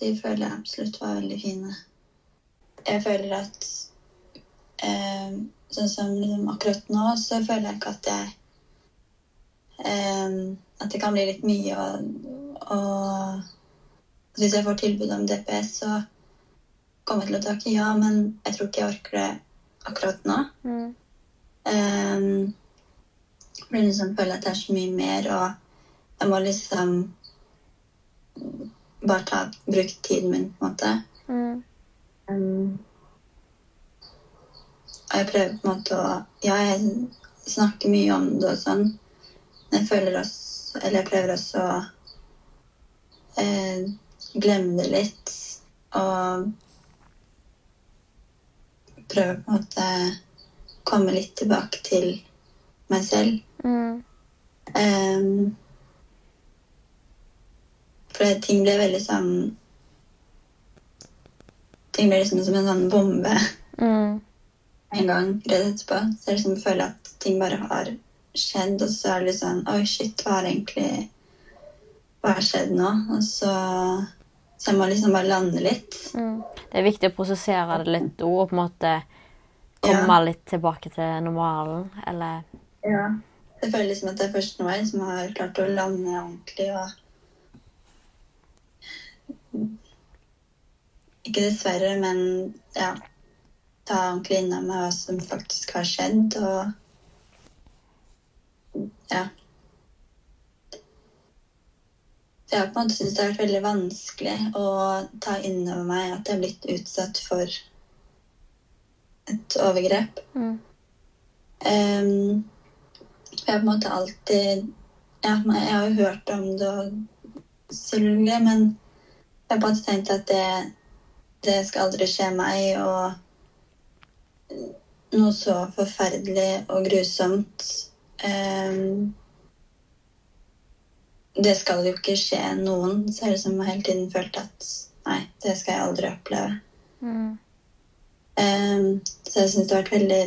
De føler jeg absolutt var veldig fine. Jeg føler at eh, Sånn som liksom akkurat nå, så føler jeg ikke at jeg eh, At det kan bli litt mye og, og Hvis jeg får tilbud om DPS, så kommer jeg til å takke ja, men jeg tror ikke jeg orker det akkurat nå.
Mm.
Um, for liksom føler at det er så mye mer, og jeg må liksom bare ta, bruke tiden min, på en måte.
Mm.
Um, og jeg prøver på en måte å Ja, jeg snakker mye om det og sånn, men jeg føler også Eller jeg prøver også å eh, glemme det litt og prøver på en måte komme litt tilbake til meg selv.
Mm.
Um, for ting ble veldig sånn Ting ble liksom som en sånn bombe
Mm.
en gang rett etterpå. Så jeg liksom føler at ting bare har skjedd, og så er det litt sånn Oi, shit, hva har egentlig Hva har skjedd nå? Og så Så jeg må liksom bare lande litt.
Mm. Det er viktig å prosessere det litt òg, og på en måte komme litt tilbake til normalen, eller
Ja. Jeg føler liksom at det er først nå jeg liksom har klart å lande ordentlig og Ikke dessverre, men ja. Ta ordentlig inn over meg hva som faktisk har skjedd, og Ja. Jeg har på en måte syntes det har vært veldig vanskelig å ta inn over meg at jeg har blitt utsatt for et overgrep.
Mm.
Um, jeg har på en måte alltid ja, Jeg har jo hørt om det, og selvfølgelig, men jeg har tenkte tenkt at det, det skal aldri skje meg. Og noe så forferdelig og grusomt um, Det skal jo ikke skje noen. ser det ut som jeg hele tiden følt at nei, det skal jeg aldri oppleve.
Mm.
Um, så jeg syns det har vært veldig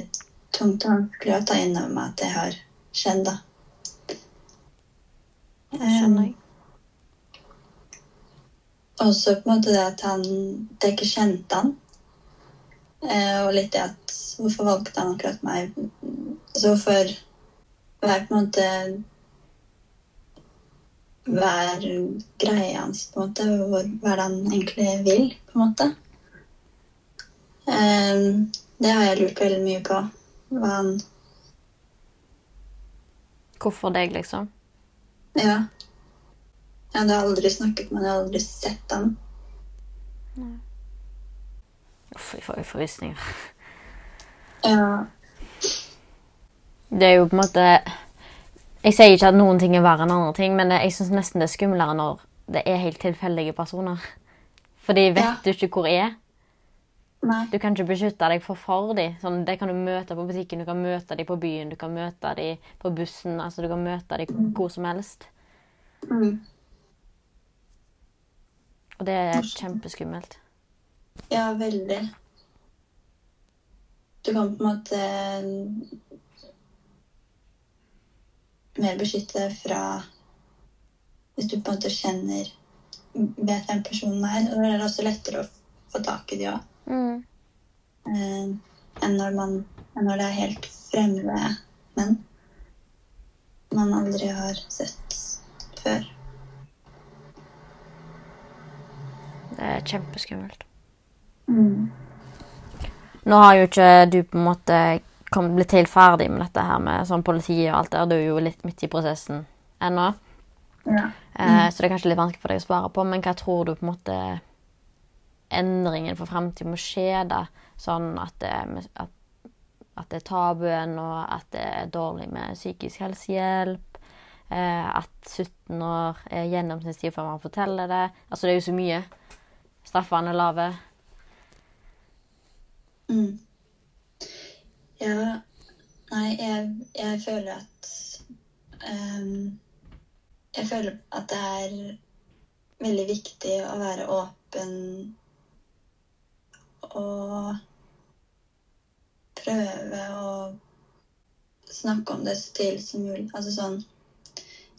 tungt og vanskelig å ta inn over meg at det har skjedd, da.
Skjønner jeg.
Også på en måte det at han det ikke kjente han. Eh, og litt det at hvorfor valgte han akkurat meg? Så hvorfor Hva er på en måte Hva er greia hans, på en måte? Hvor, hva er det han egentlig vil, på en måte? Eh, det har jeg lurt veldig mye på. Hva han
Hvorfor deg, liksom?
Ja. Jeg hadde aldri snakket med han, jeg hadde aldri sett dem.
Uff, jeg får jo forvisninger.
Ja.
Det er jo på en måte Jeg sier ikke at noen ting er verre enn andre ting, men jeg syns nesten det er skumlere når det er helt tilfeldige personer. For de vet
Ja.
du ikke hvor er.
Nei.
Du kan ikke beskytte deg for for dem. Sånn, det kan du møte på butikken, du kan møte dem på byen, du kan møte dem på bussen. altså Du kan møte dem hvor som helst.
Mm.
Og det er kjempeskummelt.
Ja, veldig. Du kan på en måte mer beskytte fra Hvis du på en måte kjenner Vet hvem personen er. Og det er også lettere å få tak i de òg.
Mm.
Eh, enn når, man, enn når det er helt fremmede menn man aldri har sett før.
Det er kjempeskummelt.
Mm.
Nå har jo ikke du på en måte blitt helt ferdig med dette her med sånn politi og alt det. Du er jo litt midt i prosessen ennå.
Ja.
Eh, så det er kanskje litt vanskelig for deg å svare på. Men hva tror du på en måte endringen for fremtiden må skje da? Sånn at det, at, at det er tabuen, og at det er dårlig med psykisk helsehjelp. Eh, at 17 år er gjennomsnittstid før man forteller det. Altså det er jo så mye. Straffene lave.
Mm. Ja Nei, jeg, jeg føler at um, Jeg føler at det er veldig viktig å være åpen og prøve å snakke om det så tidlig som mulig. Altså sånn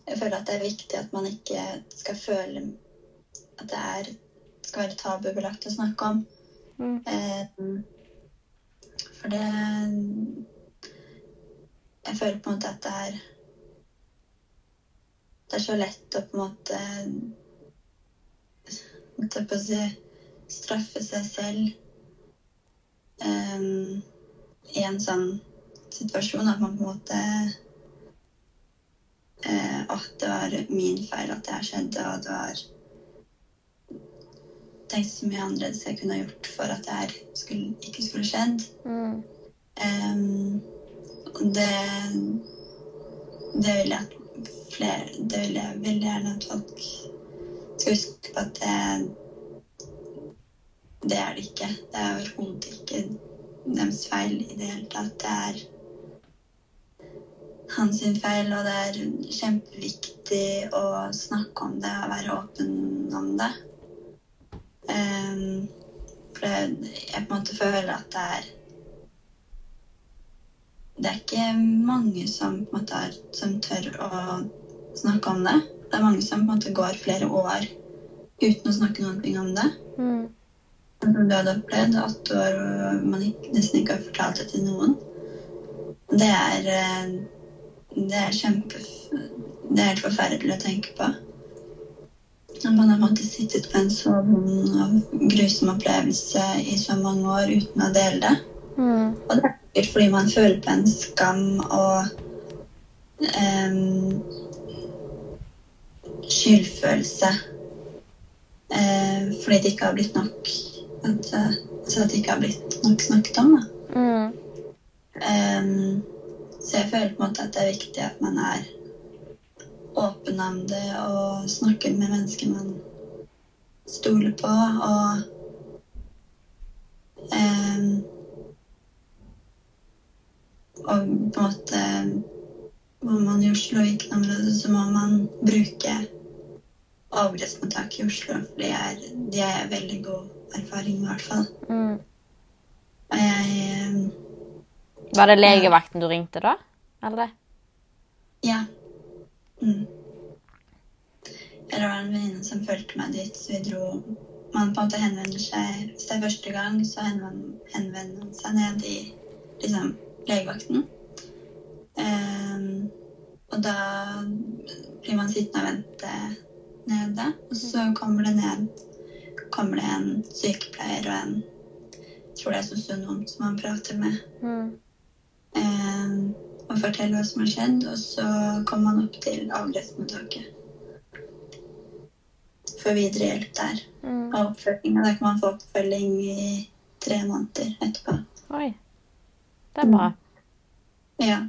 Jeg føler at det er viktig at man ikke skal føle at det er, skal være tabubelagt å snakke om.
Mm.
Eh, for det Jeg føler på en måte at det er Det er så lett å på en måte Holdt på å si straffe seg selv eh, i en sånn situasjon at man på en måte eh, At det var min feil at det her skjedde, og det var tenkt så mye annerledes jeg kunne ha gjort for at det her skulle, ikke skulle skjedd.
Mm.
Um, det Det vil jeg at flere Det vil jeg veldig gjerne at folk skal huske på at det Det er det ikke. Det er overhodet ikke deres feil i det hele tatt. Det er hans feil, og det er kjempeviktig å snakke om det og være åpen om det. Ehm, for jeg, jeg på en måte føler at det er Det er ikke mange som på en måte er, som tør å snakke om det. Det er mange som på en måte går flere år uten å snakke noe om det.
Mm.
Som du hadde opplevd, åtte år og man ikke, nesten ikke har fortalt det til noen. Det er eh, Det er kjempe... Det er helt forferdelig å tenke på. Man har måttet sittet på en så vond og grusom opplevelse i så mange år uten å dele det.
Mm.
Og det er sikkert fordi man føler på en skam og um, skyldfølelse. uh, fordi det ikke har blitt nok at, altså at det ikke har blitt nok snakket om. Da.
Mm.
Um, så jeg føler på en måte at det er viktig at man er åpen om det og snakker med mennesker man stoler på. Og em, Og på en måte hvor man i Oslo, ikke Viken-området, så må man bruke overgrepsmottak i Oslo. For det er, de er veldig god erfaring i hvert fall.
Mm.
Og jeg em,
Var det legevakten du ringte da? Eller?
Ja. Mm. Eller det var en venninne som fulgte meg dit, så vi dro Man på en måte henvender seg Hvis det er første gang, så henvender, man seg ned i liksom, legevakten. Um, og da blir man sittende og vente nede. Og så kommer det ned kommer det en sykepleier og en jeg tror det er sosionom som man prater med.
Mm.
Eh, og fortelle hva som har skjedd, og så kommer man opp til avgrepsmottaket. For videre hjelp der.
Mm.
Og oppfølging. Og da kan man få oppfølging i tre måneder etterpå.
Oi. Det er bra.
Ja.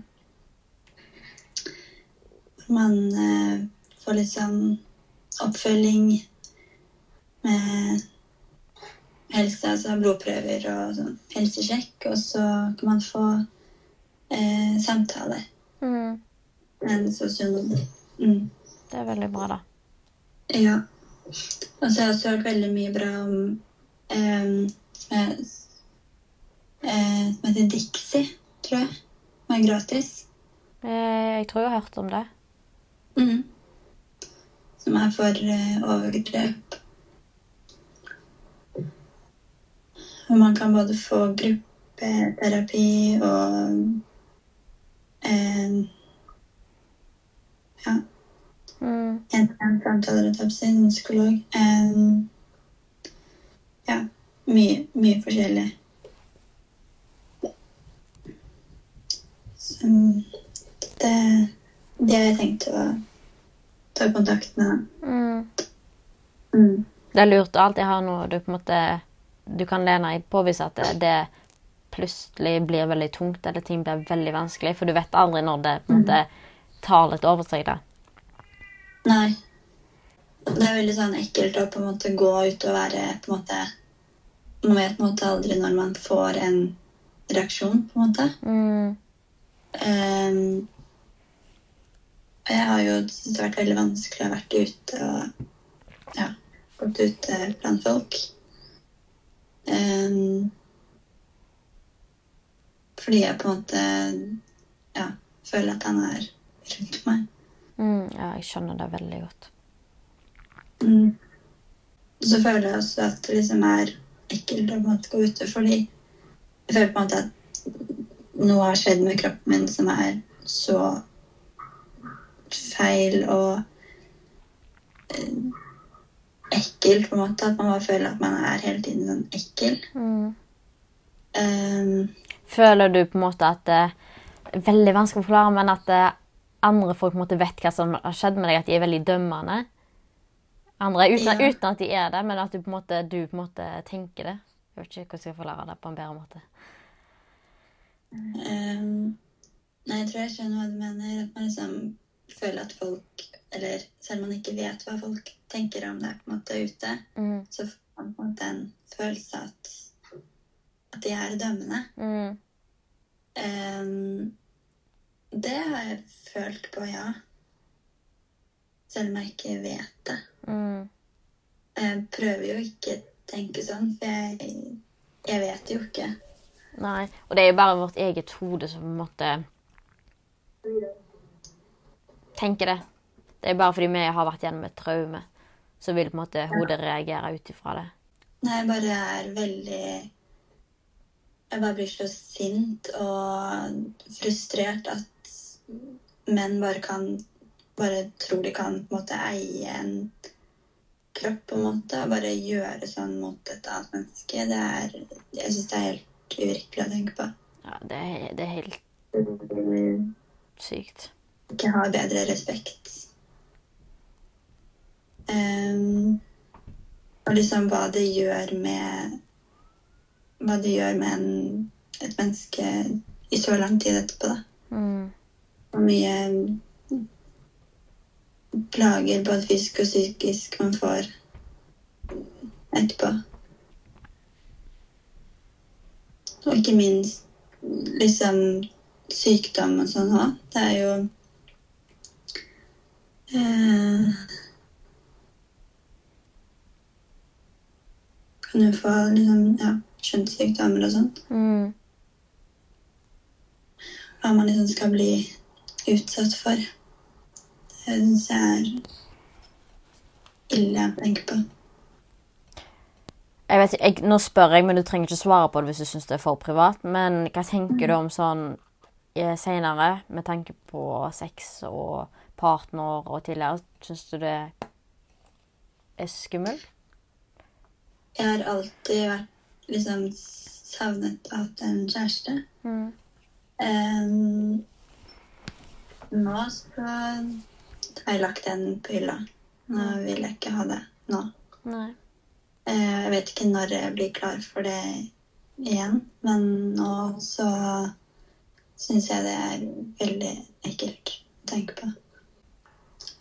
Man eh, får litt sånn oppfølging med helse, altså blodprøver og sånn helsesjekk. Og så kan man få eh, samtaler
Mm.
en sosionom. Mm.
Det er veldig bra, da.
Ja. Og så har jeg også hørt veldig mye bra om eh, som eh, Som heter Dixie, tror jeg. Som er gratis.
Eh, Jeg tror jeg har hørt om det.
Mm. Som er for eh, overgrep. Og man kan både få gruppeterapi og eh, ja,
Mm.
en samtaler og en psykolog. Eh, ja, mye, mye forskjellig. Så det, det har jeg tenkt å ta kontakt med.
Mm.
Mm.
Det er lurt å alltid ha noe du på en måte du kan lene deg på hvis at det, det plutselig blir veldig tungt eller ting blir veldig vanskelig. For du vet aldri når det på en måte tar litt over seg. da.
Nei. Det er veldig sånn ekkelt å på en måte gå ut og være på en måte Man vet på en måte aldri når man får en reaksjon, på en måte.
Mm.
Um, jeg har jo syntes det har vært veldig vanskelig å ha vært ute og ja, gått ute blant folk. Ehm, fordi jeg på en måte ja, føler at han er rundt meg.
Mm. Ja, jeg skjønner det veldig godt.
Mm. Så føler jeg også at det liksom er ekkelt å gå ute, fordi jeg føler på en måte at noe har skjedd med kroppen min som er så feil og eh, ekkelt, på en måte. At man bare føler at man er hele tiden sånn ekkel.
Mm.
Um,
Føler du på en måte at det er veldig vanskelig å forklare, men at eh, andre folk måte vet hva som har skjedd med deg, at de er veldig dømmende? Andre, uten,
Ja.
uten at de er det, men at du på en måte, du på en måte tenker det. Jeg vet ikke hvordan jeg skal forklare det på en bedre måte.
um, nei, jeg tror jeg skjønner hva du mener. At man liksom føler at folk Eller selv om man ikke vet hva folk tenker om deg på en måte ute,
Mm.
så får man på en måte en følelse at, at de er dømmende.
Mm.
Um, det har jeg følt på, ja. Selv om jeg ikke vet det.
Mm.
Jeg prøver jo ikke å tenke sånn, for jeg, jeg vet jo ikke.
Nei. Og det er jo bare vårt eget hode som på en måte tenker det. Det er bare fordi vi har vært gjennom et traume, så vil på en måte hodet reagere ut ifra det.
Nei, jeg bare er veldig Jeg bare blir så sint og frustrert at menn bare kan Bare tror de kan på en måte eie en kropp, på en måte, og bare gjøre sånn mot et annet menneske. Det er Jeg syns det er helt uvirkelig å tenke på.
Ja, det er, det er helt sykt.
Ikke ha bedre respekt. Um, og liksom hva det gjør med Hva det gjør med en, et menneske i så lang tid etterpå, da.
Mm.
Hvor mye plager, både fysisk og psykisk, man får etterpå. Og ikke minst liksom sykdom og sånn òg. Det er jo eh, Kan jo få liksom, ja, kjønnssykdommer og sånt.
Mm.
Hva man liksom skal bli utsatt for. Det syns jeg er ille å tenke på.
Jeg vet, jeg, nå spør jeg, men du trenger ikke svare på det hvis du syns det er for privat. Men hva tenker du om sånn seinere, senere, med tanke på sex og partner og tidligere? Syns du det er skummelt?
Jeg har alltid vært liksom savnet at en kjæreste.
Mm.
Um, nå så har jeg lagt den på hylla. Nå vil jeg ikke ha det nå.
Nei.
Uh, Jeg vet ikke når jeg blir klar for det igjen, men nå så syns jeg det er veldig ekkelt å tenke på.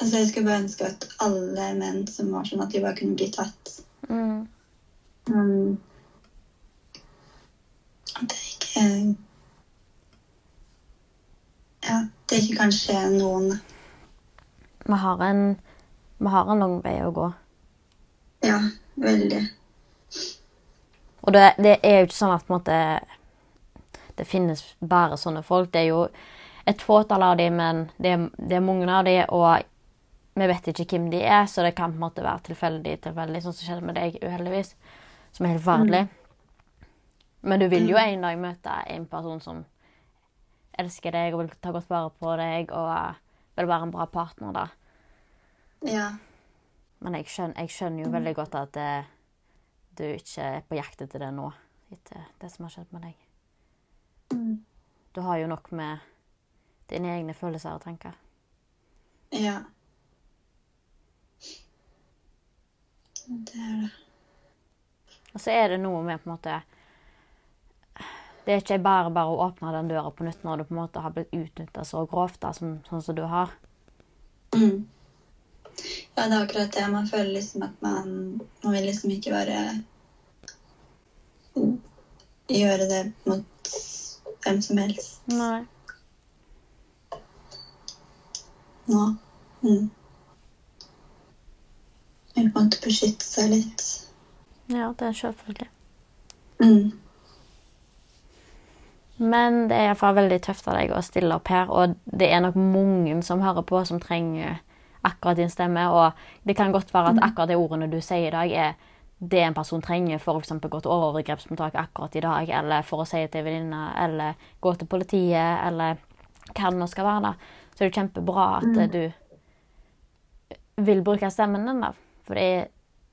Altså, jeg skulle bare ønske at alle menn som var sånn, at de bare kunne bli tatt.
Mm.
Men at det ikke Ja, det ikke kan skje noen.
Vi har en Vi har en lang vei å gå.
Ja, veldig.
Og det, det er jo ikke sånn at måte det finnes bare sånne folk. Det er jo et fåtall av dem, men det er, det er mange av dem, og vi vet ikke hvem de er, så det kan på en måte være tilfeldig, tilfeldig, sånn som skjedde med deg, uheldigvis. Som er helt forferdelig. Men du vil jo en dag møte en person som elsker deg og vil ta godt vare på deg og vil være en bra partner, da.
Ja.
Men jeg skjønner, jeg skjønner jo veldig godt at det, du ikke er på jakt etter det nå, etter det som har skjedd med deg.
Mm.
Du har jo nok med dine egne følelser og tanker.
Ja. Det er det.
Og så er det noe med på en måte Det er ikke bare bare å åpne den døra på nytt når du på en måte har blitt utnytta så grovt, da, som, sånn som du har.
Mm. (clears throat) Ja, det er akkurat det. Man føler liksom at man Man vil liksom ikke bare gjøre det mot hvem som helst
Nei.
nå. Mm. Vil på en måte beskytte seg litt.
Ja, det er selvfølgelig.
Mm.
Men det er iallfall veldig tøft av deg å stille opp her, og det er nok mange som hører på, som trenger akkurat din stemme. Og det kan godt være at akkurat de ordene du sier i dag, er det en person trenger for å gå til overgrepsmottak akkurat i dag, eller for å si til venninna, eller gå til politiet, eller hva det nå skal være. da. Så det er kjempebra at eh, du vil bruke stemmen din, da. For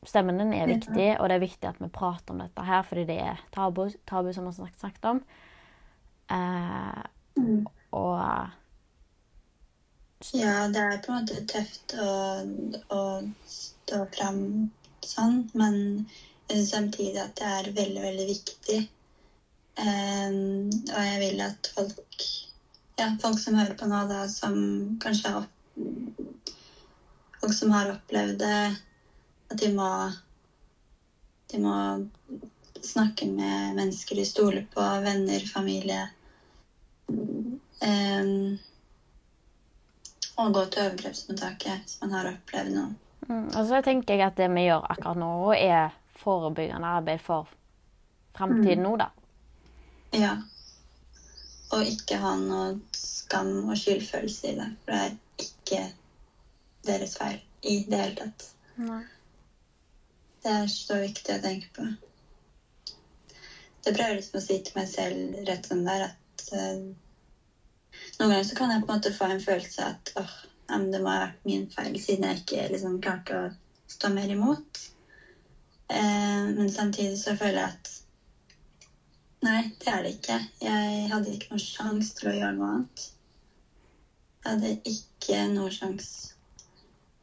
stemmen din er viktig, og det er viktig at vi prater om dette her, fordi det er tabu, tabu som vi har snakket om. Eh, og
Ja, det er på en måte tøft å, å stå fram sånn, men samtidig at det er veldig, veldig viktig. Em, og jeg vil at folk, ja, folk som hører på nå, da, som kanskje har opp, Folk som har opplevd det, at de må De må snakke med mennesker de stoler på, venner, familie. Em, og gå til overgrepsmottaket hvis man har opplevd noe.
Mm, og så tenker jeg at det vi gjør akkurat nå, er forebyggende arbeid for framtiden nå, da.
Ja. Og ikke ha noe skam og skyldfølelse i det. For det er ikke deres feil i det hele tatt. Det er så viktig å tenke på. Det prøver jeg liksom å si til meg selv rett som det er, at eh, noen ganger så kan jeg på en måte få en følelse av at ja, det må ha vært min feil, siden jeg ikke liksom klarte å stå mer imot. Eh, men samtidig så føler jeg at Nei, det er det ikke. Jeg hadde ikke noen sjanse til å gjøre noe annet. Jeg hadde ikke noen sjanse.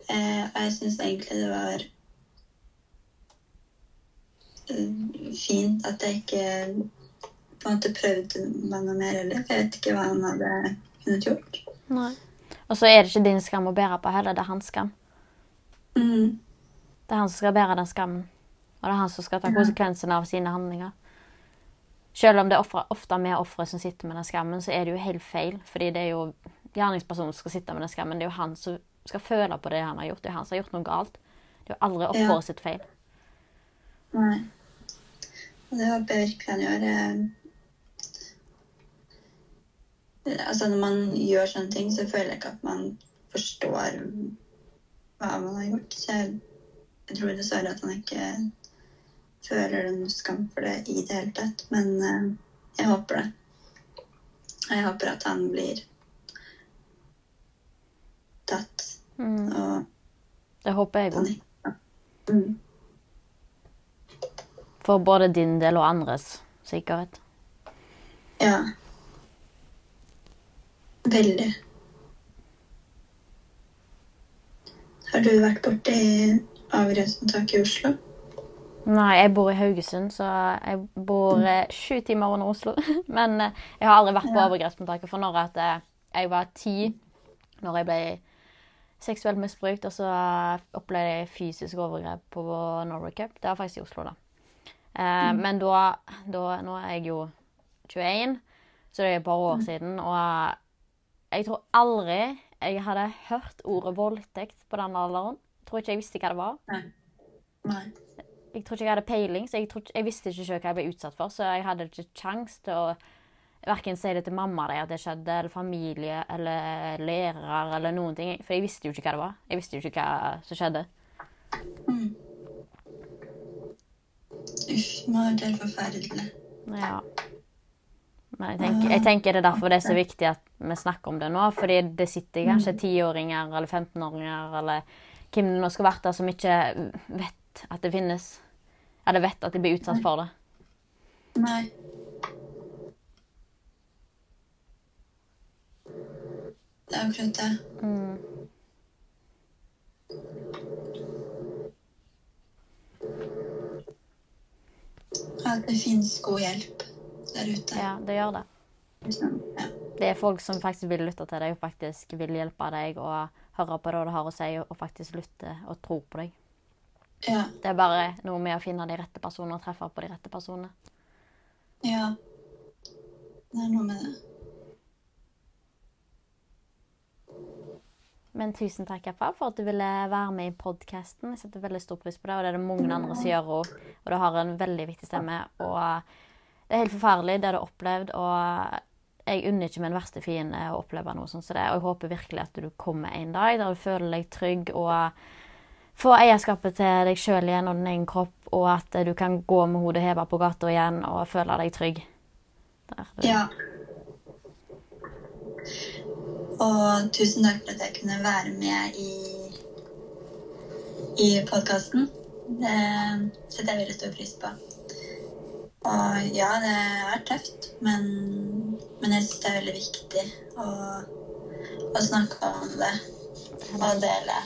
Eh, og jeg syns egentlig det var eh, fint at jeg ikke på en måte prøvd meg noe mer heller. Jeg vet ikke hva han hadde kunnet gjort.
Nei. Og så er det ikke din skam å bære på heller, det er hans skam.
Mm.
Det er han som skal bære den skammen. Og det er han som skal ta konsekvensene av sine handlinger. Selv om det er ofte vi ofre som sitter med den skammen, så er det jo helt feil. Fordi det er jo gjerningspersonen som skal sitte med den skammen. Det er jo han som skal føle på det han har gjort. Det er han som har gjort noe galt. Det er jo aldri offeret
Ja.
sitt feil.
Nei. Og det håper jeg virkelig han gjør. Altså, når man gjør sånne ting, så føler jeg ikke at man forstår hva man har gjort. Så jeg, jeg tror dessverre at han ikke føler noe skam for det i det hele tatt. Men uh, jeg håper det. Jeg håper at han blir tatt.
Mm.
Og
Det håper jeg òg.
mm.
For både din del og andres sikkerhet.
Ja. Veldig. Har du vært borti avgrensmottaket i Oslo?
Nei, jeg bor i Haugesund, så jeg bor eh, sju timer under Oslo. (laughs) Men eh, jeg har aldri vært på
Ja.
overgrepsmottaket for når at eh, jeg var ti, når jeg ble seksuelt misbrukt, og så opplevde jeg fysisk overgrep på Norway Cup. Det var faktisk i Oslo, da. Eh, Men da, da Nå er jeg jo 21, så det er et par år siden, og jeg tror aldri jeg hadde hørt ordet voldtekt på den alderen. Jeg tror ikke jeg visste hva det var.
Nei. Nei.
Jeg tror ikke jeg hadde peiling, så jeg, tror, ikke- jeg visste ikke selv hva jeg ble utsatt for. Så jeg hadde ikke kjangs til å verken si det til mamma at det skjedde, eller familie, eller lærere, eller noen ting. For jeg visste jo ikke hva det var. Jeg visste jo ikke hva som skjedde.
Uff, det må ha vært helt forferdelig.
Ja. Men jeg tenker, jeg tenker det er derfor det er så viktig at vi snakker om det nå. Fordi det sitter kanskje tiåringer eller 15-åringer eller hvem det nå skal være der, som ikke vet at det finnes. Eller vet at de blir utsatt for det.
Nei. Det er akkurat det. At det finnes god hjelp der ute.
Ja, det gjør det.
Liksom. Ja.
Det er folk som faktisk vil lytte til deg og faktisk vil hjelpe deg og høre på det du har å si, og faktisk lytte og tro på deg.
ja.
Det er bare noe med å finne de rette personene og treffe på de rette personene.
Ja. Det er noe med det.
Men tusen takk Jaffa, for at du ville være med i podkasten. Jeg setter veldig stor pris på det, og det er det mange andre som gjør òg. Og du har en veldig viktig stemme. Og det er helt forferdelig, det du har opplevd. Og jeg unner ikke min verste fiende å oppleve noe sånt som det. Og jeg håper virkelig at du kommer en dag der du føler deg trygg og får eierskapet til deg sjøl igjen og din egen kropp, og at du kan gå med hodet heva på gata igjen og føle deg trygg. Der.
Ja. Og tusen takk for at jeg kunne være med i, i podkasten. Det setter jeg veldig stor pris på. Og ja, det er tøft, men, men jeg syns det er veldig viktig å, å snakke om det og dele.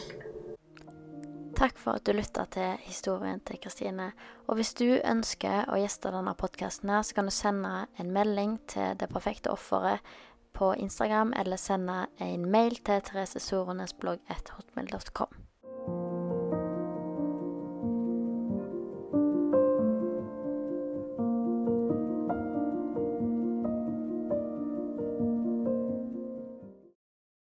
Takk for at du lytta til historien til Kristine. Og hvis du ønsker å gjeste denne podkasten, så kan du sende en melding til Det perfekte offeret på Instagram, eller sende en mail til Therese Sorenes blogg 1hotmail.com.